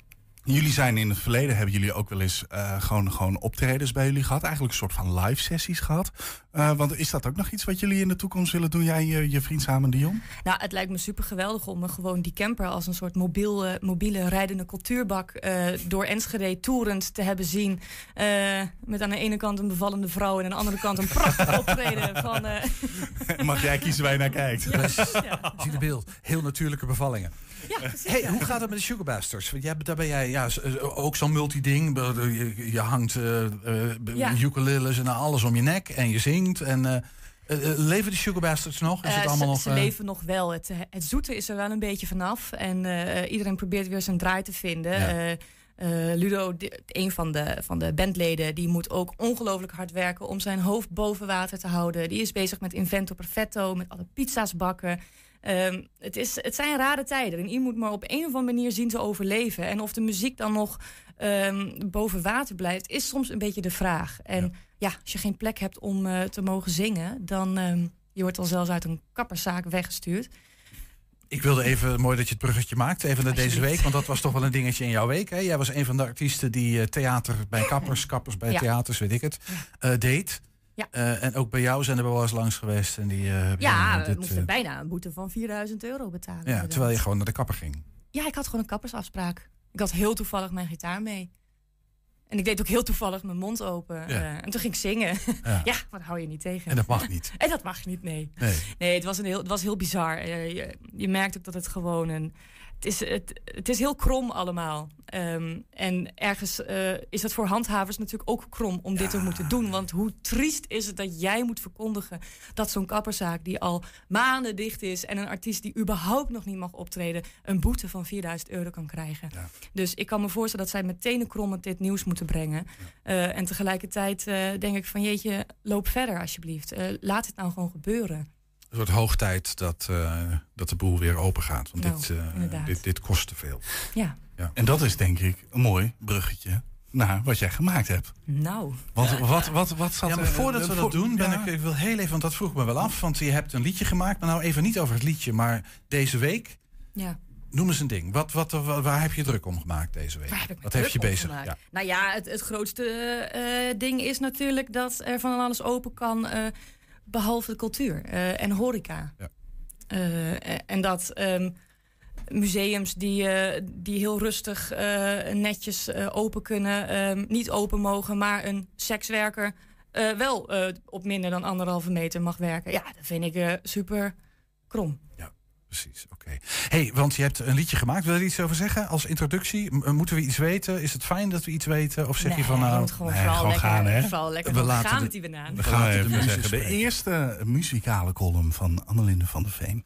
Jullie zijn in het verleden, hebben jullie ook wel eens uh, gewoon, gewoon optredens bij jullie gehad? Eigenlijk een soort van live sessies gehad. Uh, want is dat ook nog iets wat jullie in de toekomst willen doen, jij je, je vriend samen Dion? Nou, het lijkt me super geweldig om gewoon die camper als een soort mobiel, uh, mobiele rijdende cultuurbak door Enschede toerend te hebben zien. met aan de ene kant een bevallende vrouw en aan de andere kant een prachtig optreden van... Mag jij kiezen waar je naar kijkt? Ja. Zie de beeld. Heel natuurlijke bevallingen. Ja, hey, Hoe gaat het met de Sugarbusters? Want jij, daar ben jij ja, ook zo'n multiding. Je, je hangt uh, uh, ukuleles en alles om je nek en je zingt. En, uh, leven de Sugarbusters nog? Is het allemaal ze, nog, ze leven nog wel. Het, het zoete is er wel een beetje vanaf. En iedereen probeert weer zijn draai te vinden. Ja. Ludo, een van de, van de bandleden, die moet ook ongelooflijk hard werken om zijn hoofd boven water te houden. Die is bezig met Invento Perfetto, met alle pizza's bakken. Ehm, het, is, het zijn rare tijden en iemand moet maar op een of andere manier zien te overleven. En of de muziek dan nog um, boven water blijft, is soms een beetje de vraag. En ja, als je geen plek hebt om uh, te mogen zingen, dan um, je wordt dan zelfs uit een kapperszaak weggestuurd. Ik wilde even, mooi dat je het bruggetje maakt, even naar deze week. Want dat was toch wel een dingetje in jouw week. Hè? Jij was een van de artiesten die uh, theater bij kappers, kappers bij ja. theaters, weet ik het, uh, deed. Ja. Uh, en ook bij jou zijn er wel eens langs geweest. En die, uh, ja, dit, we moesten bijna een boete van 4000 euro betalen. Ja, inderdaad. terwijl je gewoon naar de kapper ging. Ja, ik had gewoon een kappersafspraak. Ik had heel toevallig mijn gitaar mee. En ik deed ook heel toevallig mijn mond open. Ja. Uh, en toen ging ik zingen. Ja. ja, wat hou je niet tegen? En dat mag niet. en dat mag niet, nee. Nee, nee het, was een heel, het was heel bizar. je, je merkt ook dat het gewoon een het is, het, het is heel krom allemaal. Um, en ergens uh, is het voor handhavers natuurlijk ook krom om ja. dit te moeten doen. Want hoe triest is het dat jij moet verkondigen dat zo'n kapperzaak die al maanden dicht is en een artiest die überhaupt nog niet mag optreden, een boete van 4000 euro kan krijgen. Ja. Dus ik kan me voorstellen dat zij meteen krommend dit nieuws moeten brengen. Uh, en tegelijkertijd uh, denk ik van jeetje, loop verder alsjeblieft. laat het nou gewoon gebeuren. Het wordt hoog tijd dat, uh, dat de boel weer open gaat. Want nou, dit, uh, dit, dit kost te veel. Ja. ja. En dat is denk ik een mooi bruggetje naar wat jij gemaakt hebt. Nou. Want wat, wat, wat zat ja, maar voordat we dat doen, ben ik, ik wil heel even, want dat vroeg me wel af. Want je hebt een liedje gemaakt, maar nou even niet over het liedje, maar deze week. Ja. Noem eens een ding. Wat, wat, waar heb je druk om gemaakt deze week? Waar heb ik wat heeft je bezig? Ja. Nou ja, het, het grootste uh, ding is natuurlijk dat er van alles open kan. Uh, behalve de cultuur uh, en horeca. Ja. Uh, en dat um, museums die, die heel rustig netjes open kunnen, um, niet open mogen, maar een sekswerker wel op minder dan anderhalve meter mag werken. Ja, dat vind ik super krom. Ja precies. Oké. hey, want je hebt een liedje gemaakt. Wil je er iets over zeggen als introductie? M moeten we iets weten? Is het fijn dat we iets weten? Of zeg nee, je van nou... gewoon, nee, gewoon lekker, gaan, hè? Vooral lekker we laten gaan de, met die banaan. We gaan even de, zeggen. de eerste muzikale column van Annelinde van der Veen.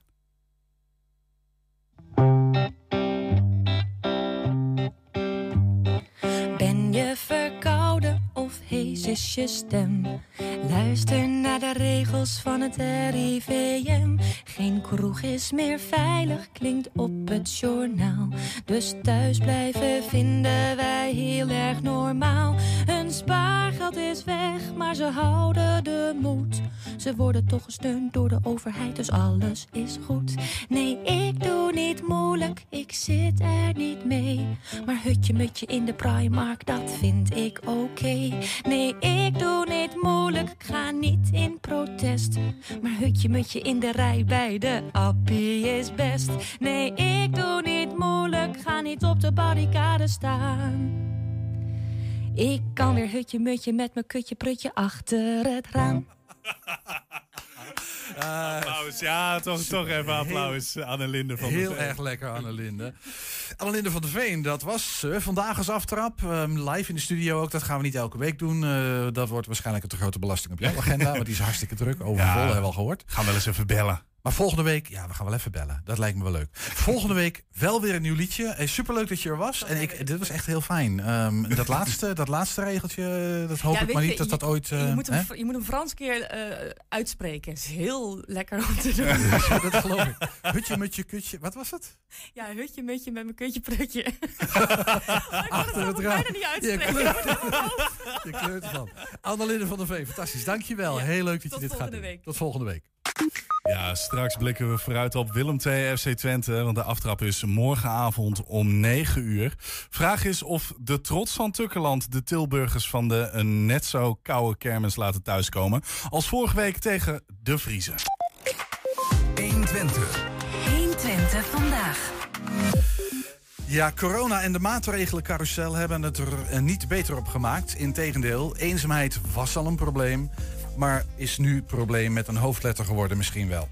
Ben je verkouden of hees is je stem? Luister naar de regels van het RIVM. Geen kroeg is meer veilig, klinkt op het journaal. Dus thuis blijven vinden wij heel erg normaal. Spaargeld is weg, maar ze houden de moed. Ze worden toch gesteund door de overheid, dus alles is goed. Nee, ik doe niet moeilijk, ik zit er niet mee. Maar hutje mutje in de Primark, dat vind ik oké. Nee, ik doe niet moeilijk, ik ga niet in protest. Maar hutje mutje in de rij bij de appie is best. Nee, ik doe niet moeilijk, ga niet op de barricade staan. Ik kan weer hutje mutje met mijn kutje prutje achter het raam. Uh, applaus, ja, toch, toch even applaus. Annelinde van Heel der Veen. erg lekker, Annelinde. Annelinde van der Veen, dat was uh, vandaag als aftrap. Um, live in de studio ook, dat gaan we niet elke week doen. Uh, dat wordt waarschijnlijk een te grote belasting op jouw agenda. want die is hartstikke druk, overvol, ja, hebben we al gehoord. Gaan we wel eens even bellen. Maar volgende week, ja, we gaan wel even bellen. Dat lijkt me wel leuk. Volgende week wel weer een nieuw liedje. Hey, superleuk dat je er was. En ik, dit was echt heel fijn. Um, dat, laatste, dat laatste regeltje, dat hoop ja, ik maar niet je, dat dat ooit... Uh, je, moet hem, je moet hem Frans keer uh, uitspreken. Het is heel lekker om te doen. ja, dat geloof ik. Hutje, mutje, kutje. Wat was het? Ja, hutje, mutje met mijn kutje, prutje. Achter het raam. niet uitspreken. Je kleurt ervan. Annelinde van der Veen, fantastisch. Dankjewel. Ja, heel leuk dat je dit gaat doen. Week. Tot volgende week. Ja, straks blikken we vooruit op Willem II FC Twente. Want de aftrap is morgenavond om 9 uur. Vraag is of de trots van Tukkerland de Tilburgers van de een net zo koude kermis laten thuiskomen. Als vorige week tegen de Vriezen. 120. 120 vandaag. Ja, corona en de maatregelencarousel hebben het er niet beter op gemaakt. Integendeel, eenzaamheid was al een probleem maar is nu probleem met een hoofdletter geworden misschien wel.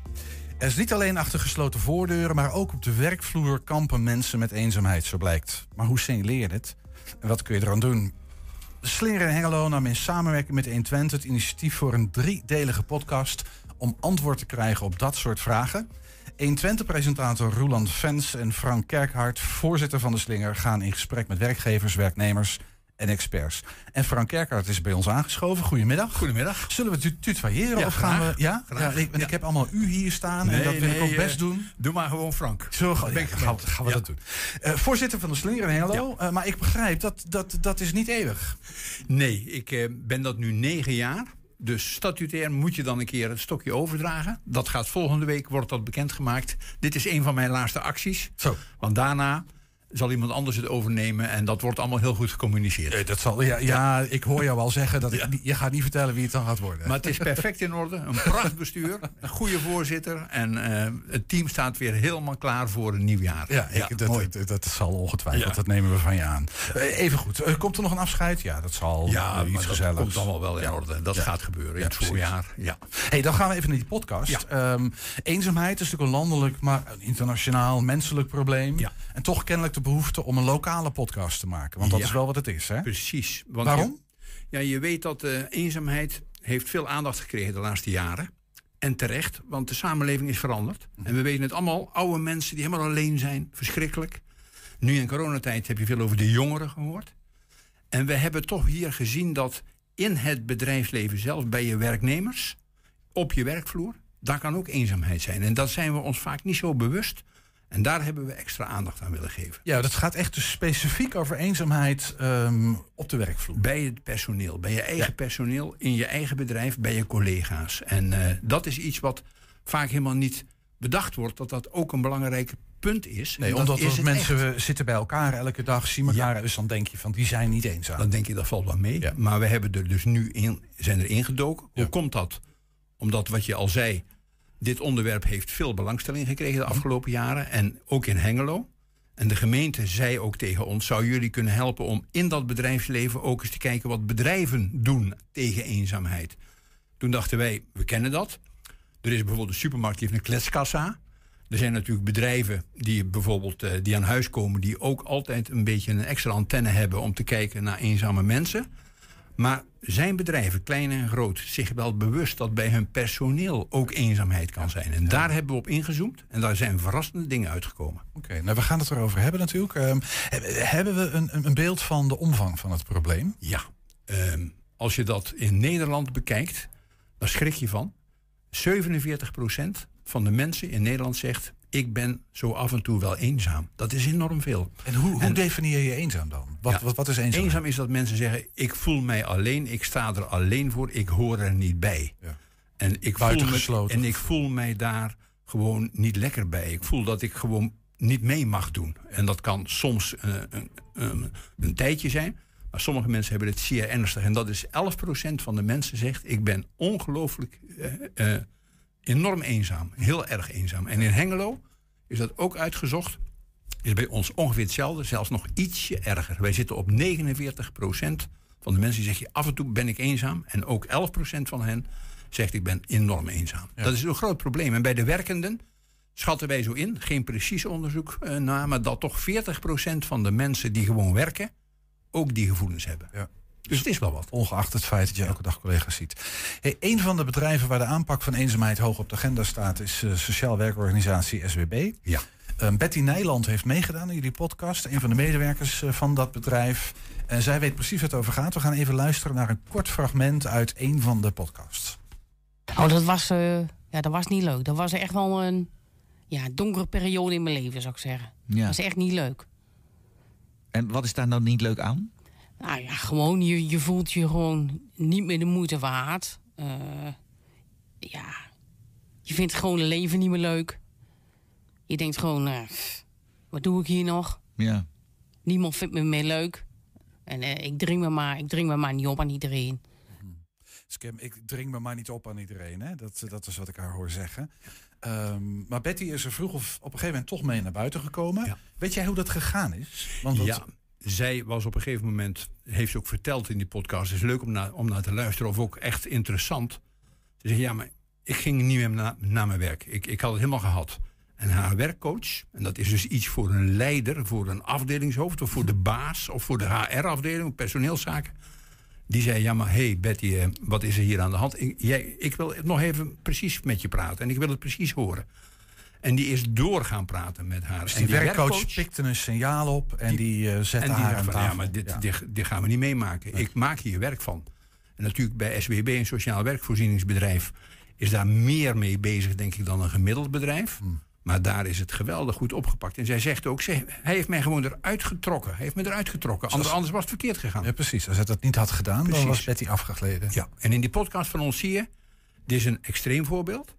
Er is niet alleen achter gesloten voordeuren, maar ook op de werkvloer kampen mensen met eenzaamheid, zo blijkt. Maar hoe signaleer je dit? En wat kun je eraan doen? Slinger en Hengelo nam in samenwerking met 120 het initiatief voor een driedelige podcast om antwoord te krijgen op dat soort vragen. 120-presentator Roland Vens en Frank Kerkhart, voorzitter van de Slinger, gaan in gesprek met werkgevers, werknemers en experts. En Frank Kerkhart is bij ons aangeschoven. Goedemiddag. Goedemiddag. Zullen we tu- tutoyeren Ja, of gaan graag. we... Ja? Graag. ja ik, heb allemaal u hier staan en dat wil ik ook best eh, doen. Doe maar gewoon Frank. Zo gaan, ik gaan gaan we dat doen. Eh, voorzitter van de Slinger in Hengelo. Eh, maar ik begrijp, dat, dat, dat is niet eeuwig. Nee, ik ben dat nu negen jaar. Dus statutair moet je dan een keer het stokje overdragen. Dat gaat volgende week, wordt dat bekendgemaakt. Dit is een van mijn laatste acties. Zo. Want daarna zal iemand anders het overnemen. En dat wordt allemaal heel goed gecommuniceerd. Eh, dat zal, ja, ja, ik hoor jou al zeggen dat ik, je gaat niet vertellen wie het dan gaat worden. Maar het is perfect in orde. Een prachtbestuur, een goede voorzitter. En eh, het team staat weer helemaal klaar voor een nieuw jaar. Ja, ik, dat, mooi. dat, dat zal ongetwijfeld. Dat nemen we van je aan. Eh, even goed. eh, komt er nog een afscheid? Ja, dat zal Ja, iets dat gezelligs. komt allemaal wel in orde. Dat gaat gebeuren in het voorjaar. Ja. Hey, dan gaan we even naar die podcast. Ehm, eenzaamheid is natuurlijk een landelijk, maar een internationaal menselijk probleem. En toch kennelijk de behoefte om een lokale podcast te maken. Want dat Ja. is wel wat het is, hè? Precies. Want Waarom? Je, ja, je weet dat eh, eenzaamheid heeft veel aandacht gekregen de laatste jaren. En terecht, want de samenleving is veranderd. Mhm. En we weten het allemaal, oude mensen die helemaal alleen zijn. Verschrikkelijk. Nu in coronatijd heb je veel over de jongeren gehoord. En we hebben toch hier gezien dat in het bedrijfsleven zelf, bij je werknemers, op je werkvloer, daar kan ook eenzaamheid zijn. En dat zijn we ons vaak niet zo bewust. En daar hebben we extra aandacht aan willen geven. Ja, dat gaat echt dus specifiek over eenzaamheid ehm, op de werkvloer. Bij het personeel, bij je eigen personeel, in je eigen bedrijf, bij je collega's. En eh, dat is iets wat vaak helemaal niet bedacht wordt, dat dat ook een belangrijk punt is. Nee, omdat is mensen echt. zitten bij elkaar elke dag, zien elkaar. Dus dan denk je van, die zijn niet eenzaam. Dan denk je, dat valt wel mee. Maar we hebben er dus nu in, zijn er ingedoken. Hoe komt dat? Omdat wat je al zei, dit onderwerp heeft veel belangstelling gekregen de afgelopen jaren. En ook in Hengelo. En de gemeente zei ook tegen ons: zou jullie kunnen helpen om in dat bedrijfsleven ook eens te kijken wat bedrijven doen tegen eenzaamheid? Toen dachten wij: we kennen dat. Er is bijvoorbeeld een supermarkt die heeft een kletskassa. Er zijn natuurlijk bedrijven die bijvoorbeeld eh, die aan huis komen, die ook altijd een beetje een extra antenne hebben om te kijken naar eenzame mensen. Maar zijn bedrijven, klein en groot, zich wel bewust dat bij hun personeel ook eenzaamheid kan zijn? En daar hebben we op ingezoomd en daar zijn verrassende dingen uitgekomen. Oké, nou we gaan het erover hebben natuurlijk. Ehm, he- hebben we een, een beeld van de omvang van het probleem? Ja. Ehm, als je dat in Nederland bekijkt, dan schrik je van. 47% van de mensen in Nederland zegt: Ik ben zo af en toe wel eenzaam. Dat is enorm veel. En hoe, hoe definieer je eenzaam dan? Wat, Ja, wat, wat is eenzaam? Eenzaam is dat mensen zeggen: Ik voel mij alleen, ik sta er alleen voor, ik hoor er niet bij. En, ik voel me, en ik voel mij daar gewoon niet lekker bij. Ik voel dat ik gewoon niet mee mag doen. En dat kan soms eh, een, een, een tijdje zijn. Maar sommige mensen hebben het zeer ernstig. En dat is 11% van de mensen zegt: Ik ben ongelooflijk eh, eh, enorm eenzaam. Heel erg eenzaam. En in Hengelo is dat ook uitgezocht. Is bij ons ongeveer hetzelfde, zelfs nog ietsje erger. Wij zitten op 49% van de mensen die zeggen: af en toe ben ik eenzaam. En ook 11% van hen zegt: ik ben enorm eenzaam. Dat is een groot probleem. En bij de werkenden schatten wij zo in, geen precies onderzoek eh, naar, maar dat toch 40% van de mensen die gewoon werken ook die gevoelens hebben. Ja. Dus het is wel wat. Ongeacht het feit dat je elke dag collega's ziet. Hey, een van de bedrijven waar de aanpak van eenzaamheid hoog op de agenda staat... is eh, Sociaal Werkorganisatie SWB. Ja. Ehm, Betty Nijland heeft meegedaan in jullie podcast. Een van de medewerkers eh, van dat bedrijf. En zij weet precies waar het over gaat. We gaan even luisteren naar een kort fragment uit een van de podcasts. Oh, dat was, eh, ja, dat was niet leuk. Dat was echt wel een ja, donkere periode in mijn leven, zou ik zeggen. Ja. Dat was echt niet leuk. En wat is daar nou niet leuk aan? Nou ja, gewoon, je, je voelt je gewoon niet meer de moeite waard. Eh, ja, je vindt gewoon het leven niet meer leuk. Je denkt gewoon, eh, wat doe ik hier nog? Ja. Niemand vindt me meer leuk. En eh, ik, dring me maar, ik dring me maar niet op aan iedereen. Scam, ik dring me maar niet op aan iedereen. Hè? Dat, dat is wat ik haar hoor zeggen. Ehm, maar Betty is er vroeg of op een gegeven moment toch mee naar buiten gekomen. Weet jij hoe dat gegaan is? Want dat- Ja, zij was op een gegeven moment, heeft ze ook verteld in die podcast, is leuk om naar, om naar te luisteren, of ook echt interessant. Ze zegt, ja, maar ik ging niet meer na- naar mijn werk. Ik, ik had het helemaal gehad. En haar werkcoach, en dat is dus iets voor een leider, voor een afdelingshoofd, of voor de baas, of voor de HR-afdeling, personeelszaken. Die zei, ja, maar hey Betty, eh, wat is er hier aan de hand? Ik, jij, ik wil nog even precies met je praten en ik wil het precies horen. En die is door gaan praten met haar. Dus En die, werkcoach, pikte een signaal op en die, eh zette en die haar aan van, tafel. ja, maar dit, Dit, dit gaan we niet meemaken. Ik maak hier werk van. En natuurlijk bij SWB, een sociaal werkvoorzieningsbedrijf, is daar meer mee bezig, denk ik, dan een gemiddeld bedrijf. Hmm. Maar daar is het geweldig goed opgepakt. En zij zegt ook, ze, hij heeft mij gewoon eruit getrokken. Hij heeft me eruit getrokken. Anders, anders was het verkeerd gegaan. Ja, precies. Als hij dat niet had gedaan, dan was Betty afgegleden. Ja, en in die podcast van ons zie je, dit is een extreem voorbeeld.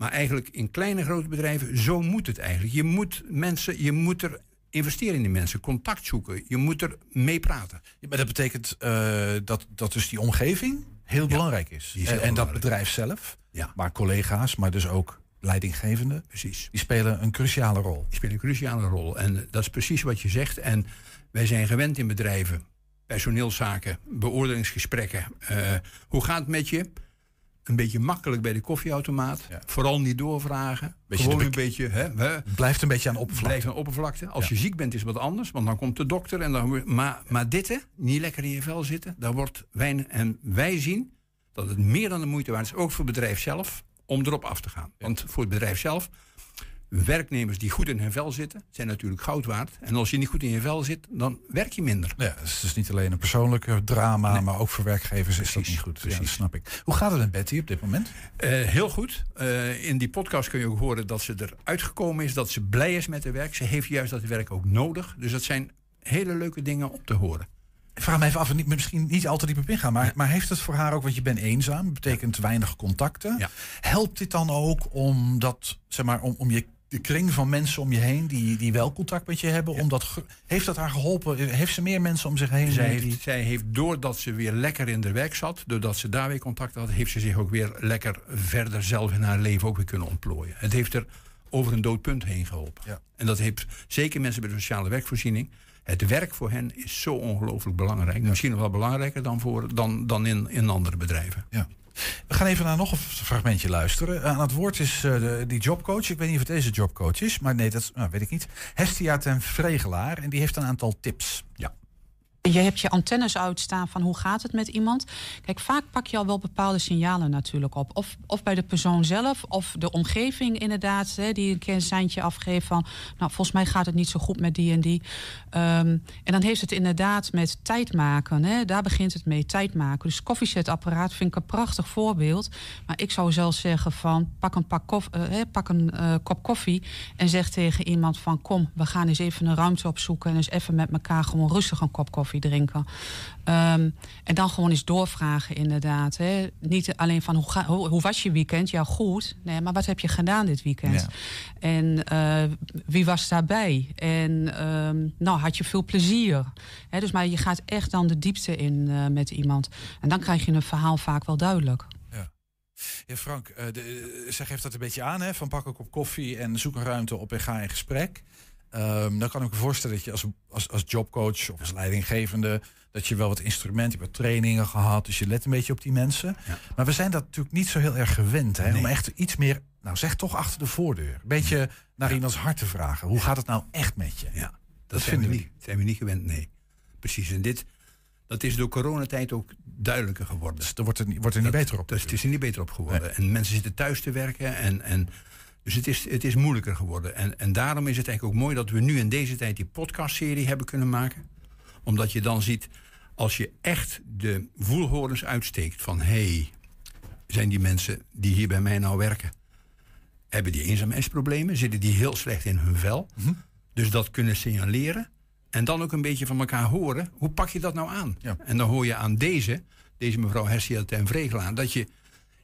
Maar eigenlijk in kleine grote bedrijven, zo moet het eigenlijk. Je moet mensen, je moet er investeren in die mensen, contact zoeken. Je moet er mee praten. Ja, maar dat betekent eh, dat, dat dus die omgeving heel belangrijk is. is en, heel en dat bedrijf zelf, Ja. maar collega's, maar dus ook leidinggevenden, Precies. die spelen een cruciale rol. Die spelen een cruciale rol. En eh, dat is precies wat je zegt. En wij zijn gewend in bedrijven, personeelszaken, beoordelingsgesprekken. Eh, hoe gaat het met je? Een beetje makkelijk bij de koffieautomaat. Vooral niet doorvragen. Beetje Gewoon een beetje. Hè, hè, blijft een beetje aan oppervlakte. Aan oppervlakte. Als Ja. je ziek bent is het wat anders, want dan komt de dokter en dan maar, maar dit hè, niet lekker in je vel zitten, daar wordt weinig. En wij zien dat het meer dan de moeite waard is, ook voor het bedrijf zelf, om erop af te gaan. Want voor het bedrijf zelf, werknemers die goed in hun vel zitten, zijn natuurlijk goud waard. En als je niet goed in je vel zit, dan werk je minder. Ja, dus het is niet alleen een persoonlijke drama, maar ook voor werkgevers is dat niet goed. Ja, dat snap ik. Hoe gaat het met Betty op dit moment? Eh, heel goed. Eh, in die podcast kun je ook horen dat ze eruit gekomen is, dat ze blij is met haar werk. Ze heeft juist dat werk ook nodig. Dus dat zijn hele leuke dingen om te horen. Ik vraag me even af, en niet, misschien niet al te diep op ingaan, maar, maar heeft het voor haar ook, want je bent eenzaam, betekent weinig contacten. Helpt dit dan ook om dat, zeg maar, om, om je de kring van mensen om je heen die, die wel contact met je hebben, om dat, ge- heeft dat haar geholpen? Heeft ze meer mensen om zich heen? Zij die- heeft, zij heeft, doordat ze weer lekker in de werk zat, doordat ze daar weer contact had, heeft ze zich ook weer lekker verder zelf in haar leven ook weer kunnen ontplooien. Het heeft er over een dood punt heen geholpen. Ja. En dat heeft zeker mensen bij de sociale werkvoorziening. Het werk voor hen is zo ongelooflijk belangrijk. Misschien nog wel belangrijker dan, voor, dan, dan in, in andere bedrijven. Ja. We gaan even naar nog een fragmentje luisteren. Aan het woord is eh, de, die jobcoach. Ik weet niet of het deze jobcoach is, maar nee, dat nou, weet ik niet. Hestia ten Vregelaar en die heeft een aantal tips. Ja. Je hebt je antennes uitstaan van hoe gaat het met iemand. Kijk, vaak pak je al wel bepaalde signalen natuurlijk op. Of, of bij de persoon zelf, of de omgeving inderdaad. Hè, die een keer een seintje afgeeft van... nou, volgens mij gaat het niet zo goed met die en die. Ehm, en dan heeft het inderdaad met tijd maken. Hè, daar begint het mee, tijd maken. Dus koffiezetapparaat vind ik een prachtig voorbeeld. Maar ik zou zelfs zeggen van... pak een, pak kof, eh, pak een eh, kop koffie en zeg tegen iemand van... kom, we gaan eens even een ruimte opzoeken... en eens even met elkaar gewoon rustig een kop koffie drinken. Ehm, en dan gewoon eens doorvragen inderdaad. Hè. Niet alleen van hoe, ga, hoe, hoe was je weekend? Ja, goed. Nee, maar wat heb je gedaan dit weekend? Ja. En eh, wie was daarbij? En ehm, nou, had je veel plezier? Hè, dus maar je gaat echt dan de diepte in eh, met iemand. En dan krijg je een verhaal vaak wel duidelijk. Ja, Frank, eh, de, zij geeft dat een beetje aan, hè? van pak een kop koffie en zoek een ruimte op en ga in gesprek. Ehm, dan kan ik me voorstellen dat je als, als, als jobcoach of als leidinggevende, dat je wel wat instrumenten, hebt wat trainingen gehad, dus je let een beetje op die mensen. Maar we zijn dat natuurlijk niet zo heel erg gewend, hè? om echt iets meer, nou zeg toch achter de voordeur, een beetje naar iemands hart te vragen. Hoe gaat het nou echt met je? Ja, dat zijn we, vinden we niet, zijn we niet gewend, nee. Precies, en dit, dat is door coronatijd ook duidelijker geworden. Dus er wordt er, niet- wordt er niet beter op. Dus het is er niet beter op geworden. En mensen zitten thuis te werken en... en dus het is, het is moeilijker geworden. En, en daarom is het eigenlijk ook mooi dat we nu in deze tijd die podcastserie hebben kunnen maken. Omdat je dan ziet, als je echt de voelhorens uitsteekt van... hé, hey, zijn die mensen die hier bij mij nou werken... hebben die eenzaamheidsproblemen? Zitten die heel slecht in hun vel? Dus dat kunnen signaleren. En dan ook een beetje van elkaar horen. Hoe pak je dat nou aan? En dan hoor je aan deze, deze mevrouw Hersia ten Vregelaan... dat je,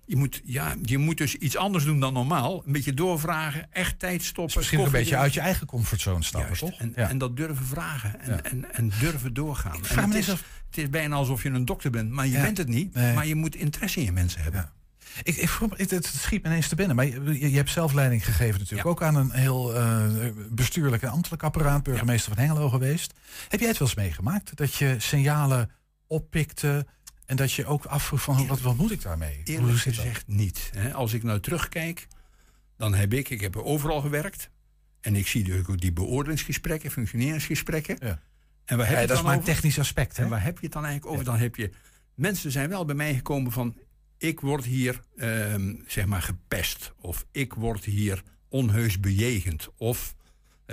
je, moet, ja, je moet dus iets anders doen dan normaal. Een beetje doorvragen, echt tijd stoppen. Misschien een beetje uit je eigen comfortzone stappen, toch? En, Ja. en dat durven vragen. En, en, en durven doorgaan. vraag En het, is, het is bijna alsof je een dokter bent, maar je Ja. bent het niet. Nee. Maar je moet interesse in je mensen hebben. Ik, ik het, het schiet me ineens te binnen. Maar je, je hebt zelf leiding gegeven natuurlijk. Ook aan een heel eh, bestuurlijk en ambtelijk apparaat. Burgemeester van Hengelo geweest. Heb jij het wel eens meegemaakt? Dat je signalen oppikte. En dat je ook afvroeg van wat, wat moet ik daarmee? Eerlijk gezegd niet. Hè. Als ik nou terugkijk, dan heb ik, ik heb overal gewerkt. En ik zie dus ook die beoordelingsgesprekken, functioneringsgesprekken. En waar heb Ja, je dat is dan maar een over? technisch aspect. Hè? En waar heb je het dan eigenlijk over? Dan heb je, mensen zijn wel bij mij gekomen van, ik word hier, ehm, zeg maar, gepest. Of ik word hier onheus bejegend. Of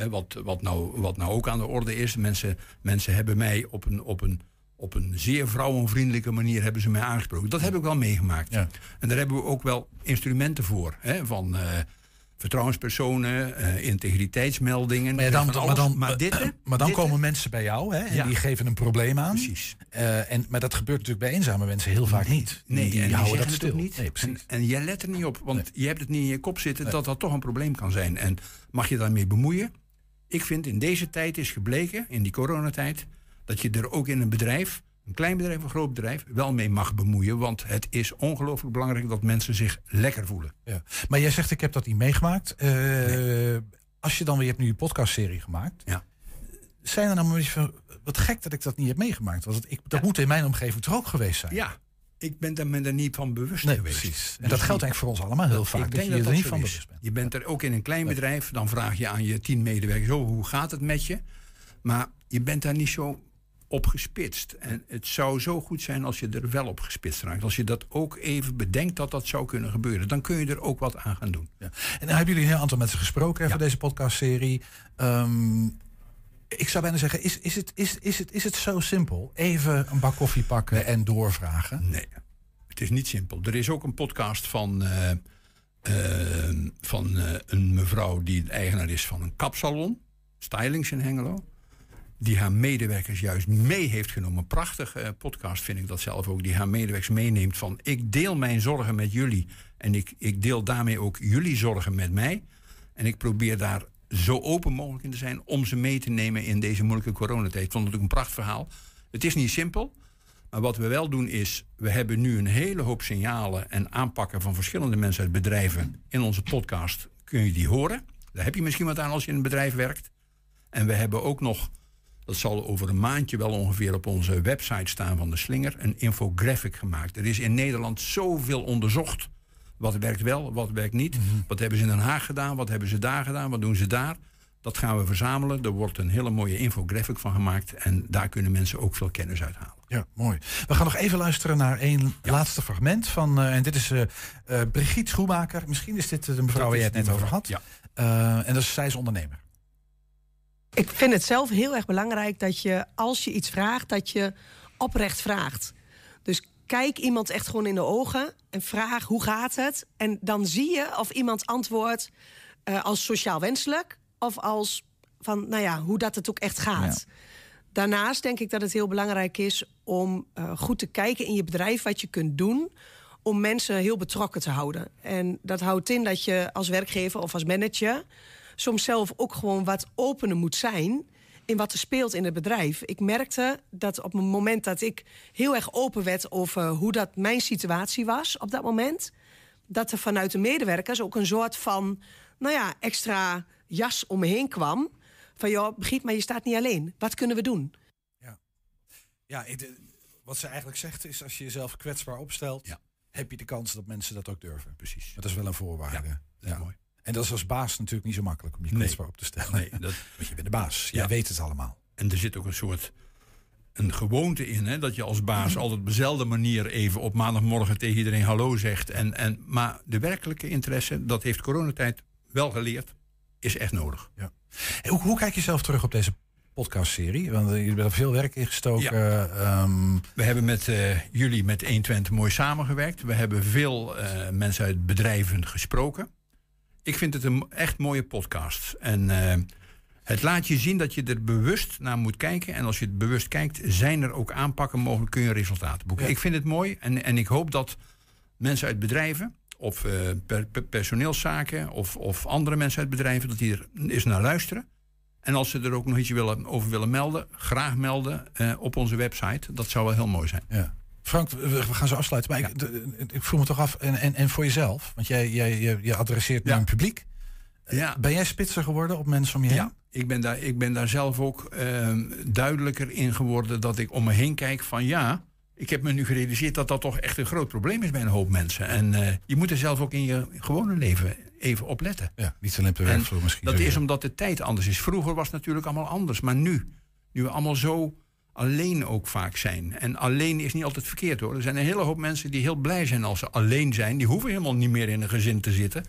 wat, wat, nou, wat nou ook aan de orde is, mensen, mensen hebben mij op een, op, een, op een zeer vrouwenvriendelijke manier hebben ze mij aangesproken. Dat heb ik wel meegemaakt. En daar hebben we ook wel instrumenten voor. Hè, van eh, vertrouwenspersonen, eh, integriteitsmeldingen. Maar, dan, alles. maar dan, maar dit, maar dan dit, komen mensen bij jou hè, en Ja. die geven een probleem aan. Precies. Eh, en, maar dat gebeurt natuurlijk bij eenzame mensen heel vaak niet. Nee, die, en die houden dat stil. niet. Nee, precies. En, en jij let er niet op, want je hebt het niet in je kop zitten dat dat toch een probleem kan zijn. En mag je daarmee bemoeien? Ik vind in deze tijd is gebleken, in die coronatijd, dat je er ook in een bedrijf, een klein bedrijf of een groot bedrijf, wel mee mag bemoeien. Want het is ongelooflijk belangrijk dat mensen zich lekker voelen. Ja. Maar jij zegt, ik heb dat niet meegemaakt. Eh, Als je dan weer, je hebt nu je podcastserie gemaakt. Ja. Zijn er nou beetje van, wat gek dat ik dat niet heb meegemaakt. Want ik, dat moet in mijn omgeving toch ook geweest zijn. Ja, ik ben daar me er niet van bewust Nee, geweest. precies. En dat geldt eigenlijk voor ons allemaal heel vaak. Ik dat denk je dat er dat niet van is. bewust bent. Je bent er ook in een klein bedrijf, dan vraag je aan je tien medewerkers, zo, hoe gaat het met je? Maar je bent daar niet zo op gespitst. En het zou zo goed zijn als je er wel op gespitst raakt. Als je dat ook even bedenkt dat dat zou kunnen gebeuren, dan kun je er ook wat aan gaan doen. Ja. En dan hebben jullie een heel aantal mensen gesproken hè, voor deze podcastserie. Ehm, ik zou bijna zeggen, is, is, het, is, is, het, is het zo simpel? Even een bak koffie pakken en doorvragen? Nee, het is niet simpel. Er is ook een podcast van, eh, eh, van eh, een mevrouw die de eigenaar is van een kapsalon, Stylings in Hengelo. Die haar medewerkers juist mee heeft genomen. Prachtige eh, podcast vind ik dat zelf ook. Die haar medewerkers meeneemt van ik deel mijn zorgen met jullie. En ik, ik deel daarmee ook jullie zorgen met mij. En ik probeer daar zo open mogelijk in te zijn om ze mee te nemen in deze moeilijke coronatijd. Ik vond het ook een prachtig verhaal. Het is niet simpel. Maar wat we wel doen is, we hebben nu een hele hoop signalen en aanpakken van verschillende mensen uit bedrijven in onze podcast. Kun je die horen? Daar heb je misschien wat aan als je in een bedrijf werkt. En we hebben ook nog, dat zal over een maandje wel ongeveer op onze website staan van de Slinger, een infographic gemaakt. Er is in Nederland zoveel onderzocht. Wat werkt wel, wat werkt niet. Wat hebben ze in Den Haag gedaan, wat hebben ze daar gedaan, wat doen ze daar. Dat gaan we verzamelen. Er wordt een hele mooie infographic van gemaakt. En daar kunnen mensen ook veel kennis uithalen. Ja, mooi. We gaan nog even luisteren naar één laatste fragment van. eh, en dit is eh, Brigitte Schoemaker. Misschien is dit de mevrouw waar je het net over had. ja. En dat is, zij is ondernemer. Ik vind het zelf heel erg belangrijk dat je, als je iets vraagt, dat je oprecht vraagt. Dus kijk iemand echt gewoon in de ogen en vraag hoe gaat het. En dan zie je of iemand antwoordt eh, als sociaal wenselijk of als van, nou ja, hoe dat het ook echt gaat. Daarnaast denk ik dat het heel belangrijk is om eh, goed te kijken in je bedrijf wat je kunt doen om mensen heel betrokken te houden. En dat houdt in dat je als werkgever of als manager soms zelf ook gewoon wat opener moet zijn in wat er speelt in het bedrijf. Ik merkte dat op het moment dat ik heel erg open werd over hoe dat mijn situatie was op dat moment, dat er vanuit de medewerkers ook een soort van, nou ja, extra jas om me heen kwam. Van joh, Brigitte, maar je staat niet alleen. Wat kunnen we doen? Ja, ik- de- wat ze eigenlijk zegt is: als je jezelf kwetsbaar opstelt, heb je de kans dat mensen dat ook durven. Precies. Dat is wel een voorwaarde. Ja, mooi. En dat is als baas natuurlijk niet zo makkelijk om je Nee. kwetsbaar op te stellen. Nee, dat- Want je bent de baas. Jij Ja. weet het allemaal. En er zit ook een soort een gewoonte in, hè, dat je als baas altijd op dezelfde manier even op maandagmorgen tegen iedereen hallo zegt. En, en, maar de werkelijke interesse, dat heeft coronatijd wel geleerd, is echt nodig. Ja. Hoe, hoe kijk je zelf terug op deze podcastserie? Want je hebt er veel werk in gestoken. ehm, We hebben met eh, jullie met 120 mooi samengewerkt. We hebben veel eh, mensen uit bedrijven gesproken. Ik vind het een echt mooie podcast. En eh, het laat je zien dat je er bewust naar moet kijken. En als je het bewust kijkt, zijn er ook aanpakken mogelijk, kun je resultaten boeken. Ja. Ik vind het mooi en, en ik hoop dat mensen uit bedrijven, of per, per- personeelszaken, of, of andere mensen uit bedrijven, dat die er eens naar luisteren. En als ze er ook nog iets willen, over willen melden, graag melden eh, op onze website. Dat zou wel heel mooi zijn. Ja. Frank, we, gaan zo afsluiten. Maar ik, de- ik voel me toch af, en, en, en voor jezelf, want jij, jij, je, je adresseert naar een publiek. Ja. Ben jij spitser geworden op mensen om je heen? Ja, ik ben daar, ik ben daar zelf ook ehm, duidelijker in geworden dat ik om me heen kijk van ja, ik heb me nu gerealiseerd dat dat toch echt een groot probleem is bij een hoop mensen. En eh, je moet er zelf ook in je gewone leven even op letten. Ja, niet alleen op de werkvloer misschien. Dat is omdat de tijd anders is. Vroeger was het natuurlijk allemaal anders, maar nu, nu we allemaal zo alleen ook vaak zijn. En alleen is niet altijd verkeerd hoor. Er zijn een hele hoop mensen die heel blij zijn als ze alleen zijn. Die hoeven helemaal niet meer in een gezin te zitten.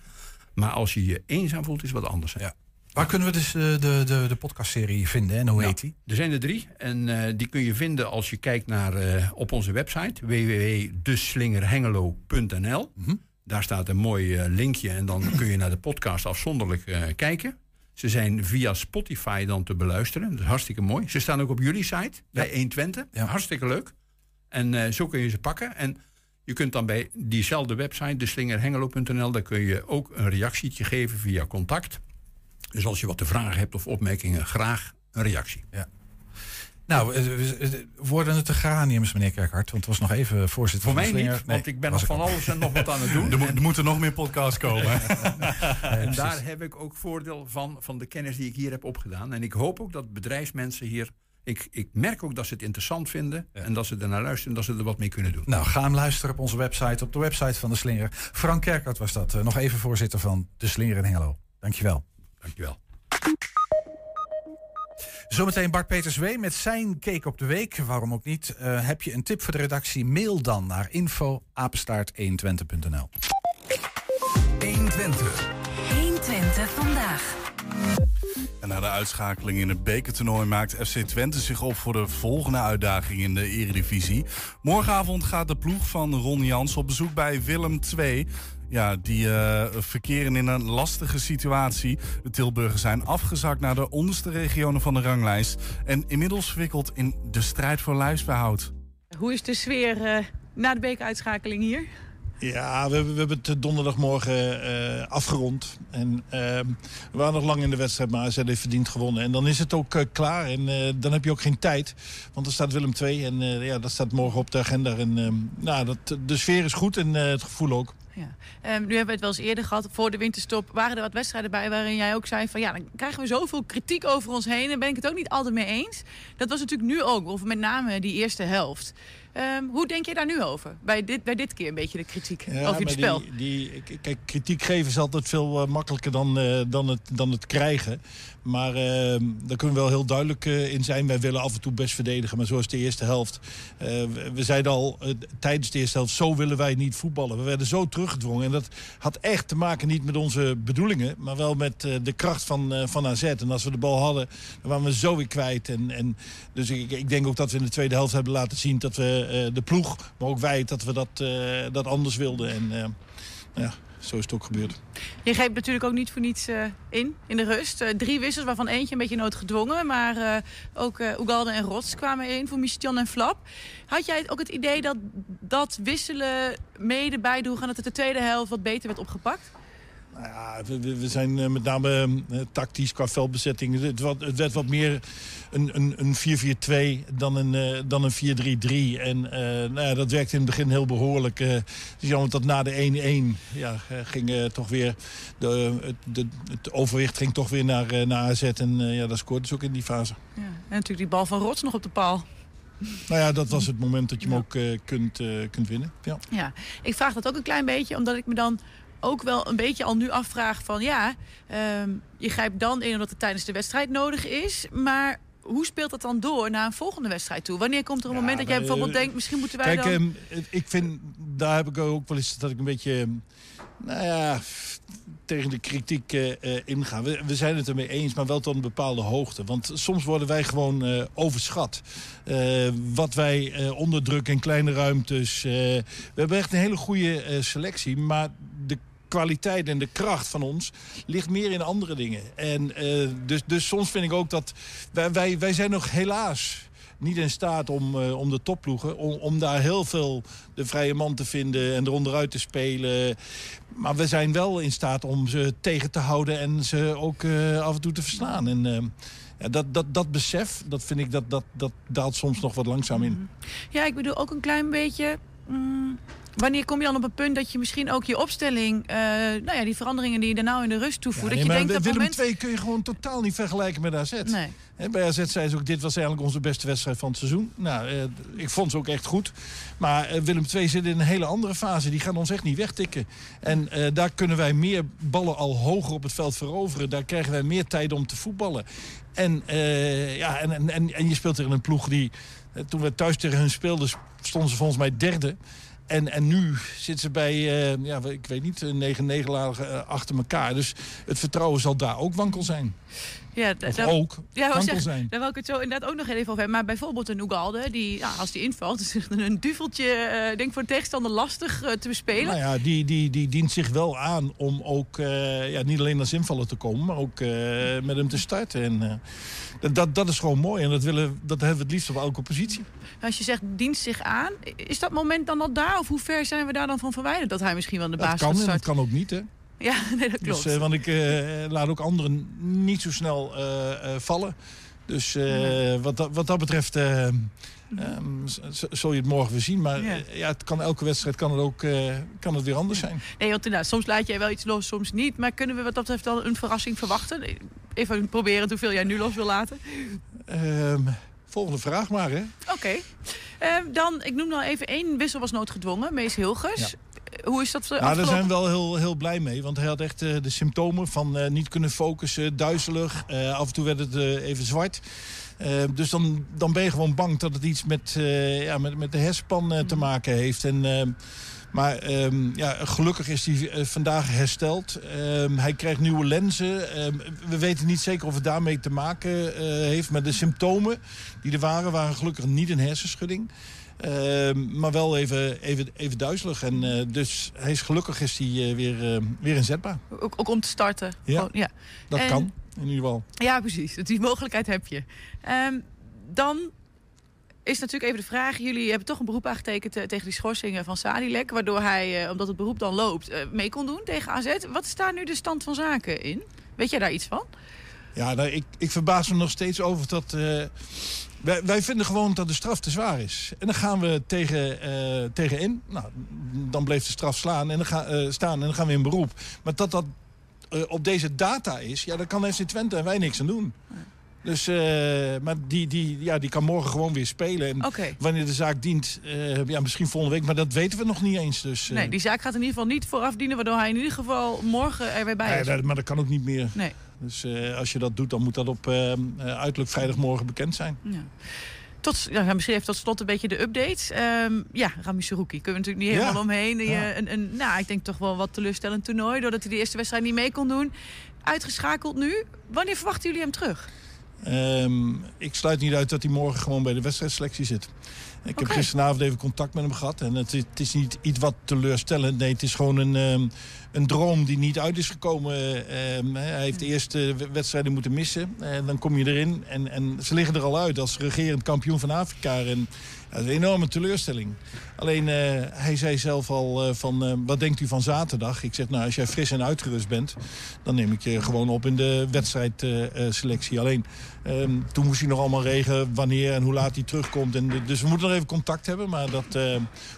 Maar als je je eenzaam voelt, is wat anders. Hè? Ja. Waar kunnen we dus de, de, de, de podcastserie vinden en hoe Nou, heet die? Er zijn er drie. En eh, die kun je vinden als je kijkt naar, eh, op onze website www.deslingerhengelo.nl. Mhm. Daar staat een mooi eh, linkje en dan kun je naar de podcast afzonderlijk eh, kijken. Ze zijn via Spotify dan te beluisteren. Dat is hartstikke mooi. Ze staan ook op jullie site, bij 120. Hartstikke leuk. En eh, zo kun je ze pakken. En je kunt dan bij diezelfde website, deslingerhengelo.nl... daar kun je ook een reactietje geven via contact. Dus als je wat te vragen hebt of opmerkingen, graag een reactie. Ja. Nou, eh, we- we- worden het de geraniums, meneer Kerkhart? Want het was nog even voorzitter Voor van mij de niet, want ik ben nog van alles en nog wat aan het doen. Er, moet- er moeten nog meer podcasts komen. en daar heb ik ook voordeel van, van de kennis die ik hier heb opgedaan. En ik hoop ook dat bedrijfsmensen hier... Ik, ik merk ook dat ze het interessant vinden en dat ze er naar luisteren en dat ze er wat mee kunnen doen. Nou, ga hem luisteren op onze website, op de website van de Slinger. Frank Kerkhart was dat. Eh, nog even voorzitter van de Slinger in Hengelo. Dankjewel. Dankjewel. Zometeen Bart Peters W met zijn Cake op de Week. Waarom ook niet? Eh, heb je een tip voor de redactie? Mail dan naar info 120nl 120. 120 vandaag. En na de uitschakeling in het bekertoernooi maakt FC Twente zich op voor de volgende uitdaging in de Eredivisie. Morgenavond gaat de ploeg van Ron Jans op bezoek bij Willem II. Ja, die eh, verkeren in een lastige situatie. De Tilburgers zijn afgezakt naar de onderste regionen van de ranglijst. En inmiddels verwikkeld in de strijd voor lijfsbehoud. Hoe is de sfeer eh, na de bekeruitschakeling hier? Ja, we, hebben- we hebben het donderdagmorgen eh, afgerond. En ehm, we waren nog lang in de wedstrijd, maar AZ heeft verdiend gewonnen. En dan is het ook klaar en eh, dan heb je ook geen tijd. Want er staat Willem II en eh, ja, dat staat morgen op de agenda. En ehm, nou, dat, de sfeer is goed en eh, het gevoel ook. Ja. Ehm, nu hebben we het wel eens eerder gehad. Voor de winterstop waren er wat wedstrijden bij waarin jij ook zei van ja, dan krijgen we zoveel kritiek over ons heen. En ben ik het ook niet altijd mee eens. Dat was natuurlijk nu ook, of met name die eerste helft. Ehm, hoe denk je daar nu over? Bij dit, bij dit keer een beetje de kritiek over het spel. Die, die, kijk, kritiek geven is altijd veel eh, makkelijker dan, eh, dan, het, dan het krijgen. Maar eh, daar kunnen we wel heel duidelijk eh, in zijn. Wij willen af en toe best verdedigen, maar zoals de eerste helft. eh, we, zeiden al eh, tijdens de eerste helft, zo willen wij niet voetballen. We werden zo teruggedrongen. En dat had echt te maken niet met onze bedoelingen, maar wel met de kracht van, van AZ. En als we de bal hadden, dan waren we zo weer kwijt. En, en, dus ik, ik denk ook dat we in de tweede helft hebben laten zien dat we de ploeg, maar ook wij, dat we dat, dat anders wilden. En ja, zo is het ook gebeurd. Je greep natuurlijk ook niet voor niets eh, in, in de rust. Eh, drie wissels, waarvan eentje een beetje noodgedwongen. Maar eh, ook Ugalde en Rots kwamen in voor Michijan en Flap. Had jij ook het idee dat dat wisselen mede bijdroeg... aan dat het de tweede helft wat beter werd opgepakt? Nou ja, we, we- zijn eh, met name eh, tactisch qua veldbezetting. Het, wat, het werd wat meer een, een, een 4-4-2 dan een, eh, dan een 4-3-3. En eh, nou ja, dat werkte in het begin heel behoorlijk. Eh, is jammer dat na de 1-1 ja, ging toch weer de, het, de, het overwicht ging toch weer naar, naar AZ. En ja, dat scoorde ze ook in die fase. Ja. En natuurlijk die bal van Rots nog op de paal. Nou ja, dat was het moment dat je hem ook kunt, kunt winnen. Ja. Ja, ik vraag dat ook een klein beetje, omdat ik me dan ook wel een beetje al nu afvraag van ja, ehm, je grijpt dan in omdat het tijdens de wedstrijd nodig is, maar hoe speelt dat dan door naar een volgende wedstrijd toe? Wanneer komt er een moment dat jij bijvoorbeeld eh, denkt, misschien moeten wij Kijk, dan... ehm, ik vind, daar heb ik ook wel eens dat ik een beetje, ehm, nou ja, tegen de kritiek eh, eh, inga. We, we zijn het ermee eens, maar wel tot een bepaalde hoogte. Want soms worden wij gewoon overschat. Wat wij onderdrukken in kleine ruimtes. we hebben echt een hele goede selectie, maar kwaliteit en de kracht van ons ligt meer in andere dingen. En eh, dus, dus soms vind ik ook dat wij, wij, wij zijn nog helaas niet in staat om, eh, om de topploegen... Om, om daar heel veel de vrije man te vinden en eronder uit te spelen. Maar we zijn wel in staat om ze tegen te houden... en ze ook eh, af en toe te verslaan. En, ja, dat, dat, dat besef, dat vind ik, dat, dat, dat daalt soms nog wat langzaam in. Ja, ik bedoel ook een klein beetje... mm, wanneer kom je dan op een punt dat je misschien ook je opstelling... eh, nou ja, die veranderingen die je er nou in de rust toevoegt... Ja, dat je maar denkt dat Willem moment... II kun je gewoon totaal niet vergelijken met AZ. Nee. Bij AZ zei ze ook, dit was eigenlijk onze beste wedstrijd van het seizoen. Nou, eh, ik vond ze ook echt goed. Maar eh, Willem II zit in een hele andere fase. Die gaan ons echt niet wegtikken. En daar kunnen wij meer ballen al hoger op het veld veroveren. Daar krijgen wij meer tijd om te voetballen. En, ja, en, en, en, en je speelt tegen een ploeg die... toen we thuis tegen hun speelden, stonden ze volgens mij derde. En, en nu zitten ze bij, uh, ja, ik weet niet, negen nederlagen uh, achter elkaar. Dus het vertrouwen zal daar ook wankel zijn. Ja, of ook ja, zeggen, zijn. Daar wil ik het zo inderdaad ook nog even over hebben. Maar bijvoorbeeld een Ugalde, die, ja, als die invalt... is een duveltje, uh, denk voor de tegenstander lastig te bespelen. Nou ja, die, die, die dient zich wel aan om ook ja, niet alleen als invaller te komen... maar ook met hem te starten. En, dat, dat is gewoon mooi en dat, willen, dat hebben we het liefst op elke positie. Als je zegt dienst zich aan, is dat moment dan al daar? Of hoe ver zijn we daar dan van verwijderd dat hij misschien wel de baas dat kan, gaat Dat kan ook niet, hè? Ja, nee, dat klopt. Dus, want ik uh, laat ook anderen niet zo snel uh, vallen. Dus wat, dat, wat dat betreft Um, zul je het morgen weer zien. Maar ja. ja. het kan, elke wedstrijd kan het ook uh, kan het weer anders zijn. Nee, want soms laat jij wel iets los, soms niet. Maar kunnen we wat dat betreft dan een verrassing verwachten? Even proberen hoeveel jij nu los wil laten. Um, volgende vraag maar, hè. Oké. Okay. Um, dan, ik noem nog even één wissel was noodgedwongen. Mees Hilgers. Ja. Hoe is dat nou, Daar zijn we wel heel, heel blij mee. Want hij had echt uh, de symptomen van uh, niet kunnen focussen, duizelig. Af en toe werd het even zwart. Dus dan, dan ben je gewoon bang dat het iets met, ja, met, met de herspan te maken heeft. En, maar um, ja, gelukkig is hij vandaag hersteld. Ehm, hij krijgt nieuwe lenzen. Ehm, we weten niet zeker of het daarmee te maken heeft. Maar de symptomen die er waren, waren gelukkig niet een hersenschudding. Maar wel even, even, even duizelig. En, dus hij is, gelukkig is hij weer, weer inzetbaar. Ook, ook om te starten? Ja, Gewoon, ja. dat en... kan in ieder geval. Ja, precies. Die mogelijkheid heb je. Um, dan is natuurlijk even de vraag. Jullie hebben toch een beroep aangetekend tegen die schorsingen van Sadilek. Waardoor hij, omdat het beroep dan loopt, mee kon doen tegen AZ. Wat is daar nu de stand van zaken in? Weet jij daar iets van? Ja, nou, ik, ik verbaas me nog steeds over dat... Wij, vinden gewoon dat de straf te zwaar is. En dan gaan we tegen, tegen in. Nou, dan bleef de straf slaan en dan ga, staan en dan gaan we in beroep. Maar dat dat uh, op deze data is, ja, dan kan FC Twente en wij niks aan doen. Dus, uh, maar die, die, ja, die kan morgen gewoon weer spelen. En okay. wanneer de zaak dient, uh, ja, misschien volgende week, maar dat weten we nog niet eens. Dus, nee, die zaak gaat in ieder geval niet vooraf dienen, waardoor hij in ieder geval morgen er weer bij is. Maar dat kan ook niet meer. Nee. Dus als je dat doet, dan moet dat op uiterlijk vrijdagmorgen bekend zijn. Ja. Tot, ja, misschien heeft tot slot een beetje de update. Um, ja, Rami Saruki, kunnen we natuurlijk niet helemaal ja. omheen. Ja. Een, een, nou, ik denk toch wel wat teleurstellend toernooi... doordat hij de eerste wedstrijd niet mee kon doen. Uitgeschakeld nu. Wanneer verwachten jullie hem terug? Um, ik sluit niet uit dat hij morgen gewoon bij de wedstrijdselectie zit. Ik okay. heb gisteravond even contact met hem gehad. En het is, het is, niet iets wat teleurstellend. Nee, het is gewoon een, um, een droom die niet uit is gekomen. Um, hij heeft de eerste wedstrijden moeten missen. En dan kom je erin. En, en ze liggen er al uit als regerend kampioen van Afrika. En dat is een enorme teleurstelling. Alleen, uh, hij zei zelf al uh, van, uh, wat denkt u van zaterdag? Ik zeg, nou, als jij fris en uitgerust bent... dan neem ik je gewoon op in de wedstrijdselectie. Alleen, um, toen moest hij nog allemaal regelen wanneer en hoe laat hij terugkomt. En, dus we moeten nog even contact hebben. Maar dat,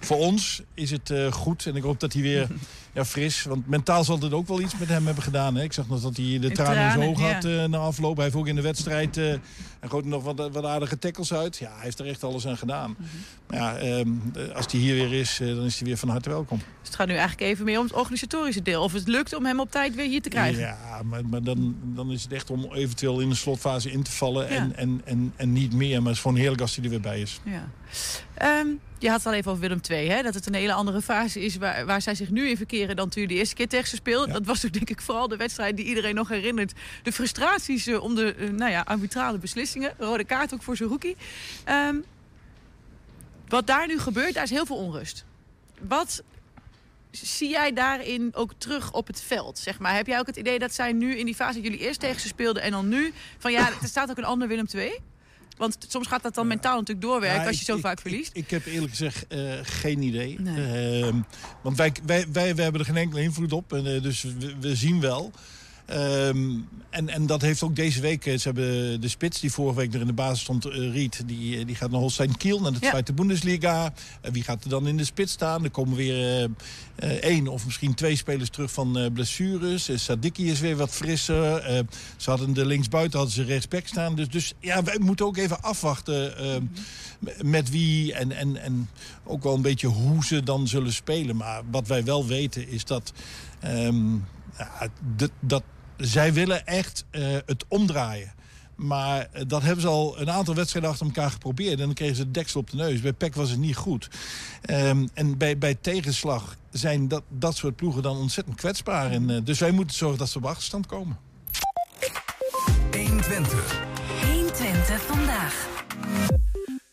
voor ons is het goed. En ik hoop dat hij weer ja, fris. Want mentaal zal het ook wel iets met hem hebben gedaan. Hè? Ik zag nog dat hij de tranen in zijn ogen ja. had na afloop. Hij heeft ook in de wedstrijd... Uh, en gooit nog wat, wat aardige tackles uit. Ja, hij heeft er echt alles aan gedaan. Mm -hmm. Maar ja, um, als hij hier weer is, uh, dan is hij weer van harte welkom. Dus het gaat nu eigenlijk even meer om het organisatorische deel. Of het lukt om hem op tijd weer hier te krijgen. Ja, maar, maar dan, dan is het echt om eventueel in de slotfase in te vallen. Ja. En, en, en, en niet meer. Maar het is gewoon heerlijk als hij er weer bij is. Ja. Um, je had het al even over Willem II, hè? dat het een hele andere fase is waar, waar zij zich nu in verkeren dan natuurlijk de eerste keer tegen ze speelden. Ja. Dat was ook denk ik vooral de wedstrijd die iedereen nog herinnert. De frustraties uh, om de uh, nou ja, arbitrale beslissingen. Rode kaart ook voor zijn rookie. Um, wat daar nu gebeurt, daar is heel veel onrust. Wat zie jij daarin ook terug op het veld? Zeg maar? Heb jij ook het idee dat zij nu in die fase dat jullie eerst tegen ze speelden en dan nu van ja, er staat ook een ander Willem II? Want soms gaat dat dan mentaal natuurlijk doorwerken ja, als je zo ik, vaak verliest. Ik, ik, heb eerlijk gezegd uh, geen idee. Nee. Uh, want wij, wij, wij, wij, hebben er geen enkele invloed op. En, uh, dus we, we, zien wel. Um, en, en dat heeft ook deze week... Ze hebben de spits die vorige week er in de basis stond, uh, Riet... Die, die gaat naar Holstein Kiel, naar de ja. tweede Bundesliga. Uh, wie gaat er dan in de spits staan? Er komen weer uh, één of misschien twee spelers terug van blessures. Sadiki is weer wat frisser. ze hadden de linksbuiten hadden ze rechtsback staan. Dus, dus ja, wij moeten ook even afwachten... -hmm. met wie en, en, en ook wel een beetje hoe ze dan zullen spelen. Maar wat wij wel weten is dat... Um, ja, dat zij willen echt uh, het omdraaien. Maar eh, dat hebben ze al een aantal wedstrijden achter elkaar geprobeerd. En dan kregen ze de deksel op de neus. Bij PEC was het niet goed. Ehm, en bij, bij tegenslag zijn dat, dat soort ploegen dan ontzettend kwetsbaar. En, eh, dus wij moeten zorgen dat ze op achterstand komen. 120. 120 vandaag.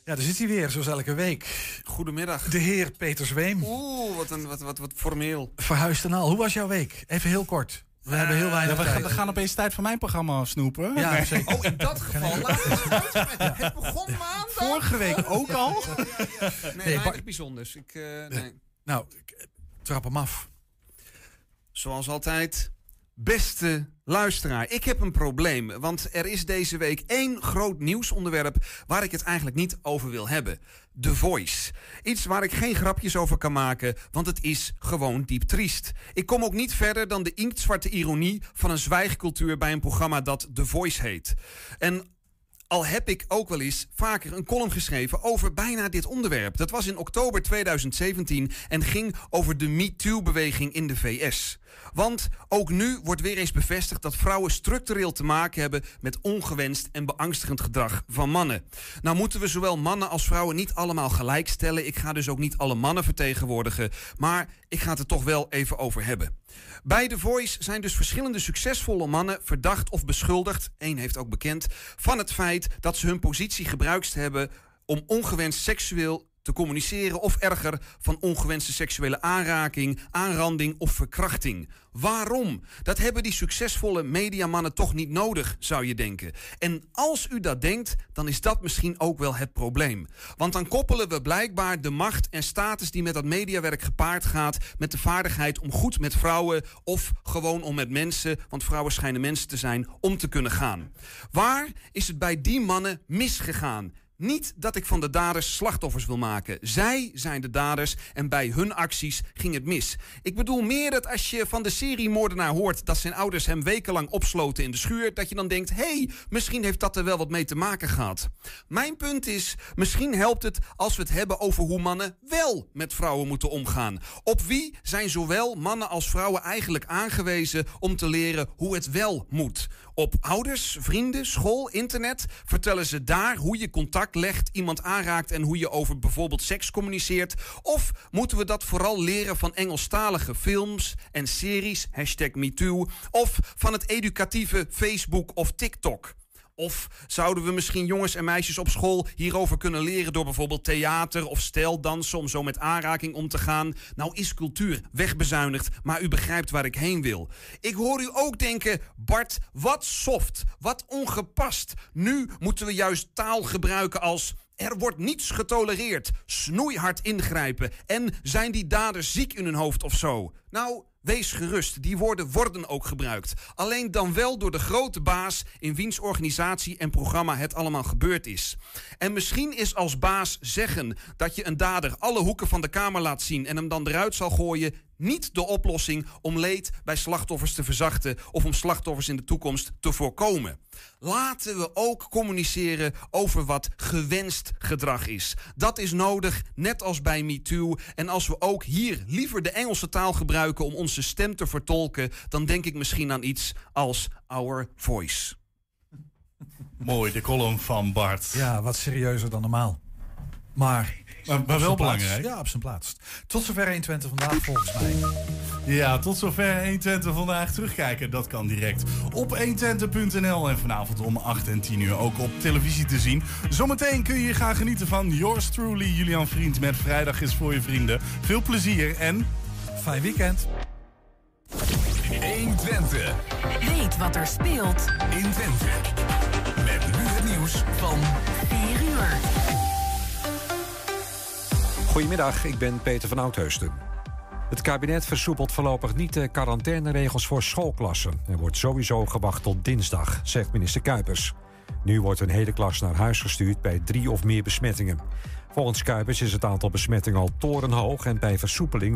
Ja, daar zit hij weer, zoals elke week. Goedemiddag. De heer Peter Zweem. Oeh, wat, een, wat, wat, wat formeel. Verhuisd en al. Hoe was jouw week? Even heel kort. We hebben heel weinig we, tijd. gaan, we gaan opeens tijd van mijn programma snoepen. Ja, Nee. zeker. Oh, in dat geval. Eens uit. Het begon maandag. Vorige week ook al. Nee, Nee, Bart- bijzonders. Ik, eh, nee. Nou, ik- trap hem af. Zoals altijd, beste luisteraar, ik heb een probleem. Want er is deze week één groot nieuwsonderwerp waar ik het eigenlijk niet over wil hebben. The Voice. Iets waar ik geen grapjes over kan maken, want het is gewoon diep triest. Ik kom ook niet verder dan de inktzwarte ironie van een zwijgcultuur bij een programma dat The Voice heet. En al heb ik ook wel eens vaker een column geschreven over bijna dit onderwerp. Dat was in oktober 2017 en ging over de MeToo-beweging in de VS. Want ook nu wordt weer eens bevestigd dat vrouwen structureel te maken hebben met ongewenst en beangstigend gedrag van mannen. Nou moeten we zowel mannen als vrouwen niet allemaal gelijk stellen. Ik ga dus ook niet alle mannen vertegenwoordigen, maar ik ga het er toch wel even over hebben. Bij The Voice zijn dus verschillende succesvolle mannen verdacht of beschuldigd, één heeft ook bekend, van het feit dat ze hun positie gebruikt hebben om ongewenst seksueel te communiceren of erger van ongewenste seksuele aanraking, aanranding of verkrachting. Waarom? Dat hebben die succesvolle mediamannen toch niet nodig, zou je denken. En als u dat denkt, dan is dat misschien ook wel het probleem. Want dan koppelen we blijkbaar de macht en status die met dat mediawerk gepaard gaat met de vaardigheid om goed met vrouwen of gewoon om met mensen, want vrouwen schijnen mensen te zijn, om te kunnen gaan. Waar is het bij die mannen misgegaan? Niet dat ik van de daders slachtoffers wil maken. Zij zijn de daders en bij hun acties ging het mis. Ik bedoel meer dat als je van de seriemoordenaar hoort dat zijn ouders hem wekenlang opsloten in de schuur, dat je dan denkt: hé, hey, misschien heeft dat er wel wat mee te maken gehad. Mijn punt is: misschien helpt het als we het hebben over hoe mannen wel met vrouwen moeten omgaan. Op wie zijn zowel mannen als vrouwen eigenlijk aangewezen om te leren hoe het wel moet? Op ouders, vrienden, school, internet vertellen ze daar hoe je contact legt, iemand aanraakt en hoe je over bijvoorbeeld seks communiceert? Of moeten we dat vooral leren van Engelstalige films en series, hashtag MeToo, of van het educatieve Facebook of TikTok? Of zouden we misschien jongens en meisjes op school hierover kunnen leren door bijvoorbeeld theater of stijldansen om zo met aanraking om te gaan? Nou is cultuur wegbezuinigd, maar u begrijpt waar ik heen wil. Ik hoor u ook denken, Bart, wat soft, wat ongepast. Nu moeten we juist taal gebruiken als er wordt niets getolereerd, snoeihard ingrijpen en zijn die daders ziek in hun hoofd of zo? Nou, Wees gerust, die woorden worden ook gebruikt. Alleen dan wel door de grote baas in wiens organisatie en programma het allemaal gebeurd is. En misschien is als baas zeggen dat je een dader alle hoeken van de kamer laat zien en hem dan eruit zal gooien niet de oplossing om leed bij slachtoffers te verzachten of om slachtoffers in de toekomst te voorkomen. Laten we ook communiceren over wat gewenst gedrag is. Dat is nodig, net als bij MeToo. En als we ook hier liever de Engelse taal gebruiken om onze stem te vertolken, dan denk ik misschien aan iets als Our Voice. Mooi, de column van Bart. Ja, wat serieuzer dan normaal. Maar, Maar- wel plaats. belangrijk. Ja, op zijn plaats. Tot zover 120 vandaag volgens mij. Ja, tot zover 120 vandaag terugkijken. Dat kan direct op 120.nl en vanavond om 8 en 10 uur ook op televisie te zien. Zometeen kun je gaan genieten van yours truly, Julian Vriend met Vrijdag is voor je vrienden. Veel plezier en... Fijn weekend. 120. Weet wat er speelt in Twente. Met nu het nieuws van 4 uur. Goedemiddag, ik ben Peter van Oudheusden. Het kabinet versoepelt voorlopig niet de quarantaineregels voor schoolklassen. Er wordt sowieso gewacht tot dinsdag, zegt minister Kuipers. Nu wordt een hele klas naar huis gestuurd bij drie of meer besmettingen. Volgens Kuipers is het aantal besmettingen al torenhoog en bij versoepeling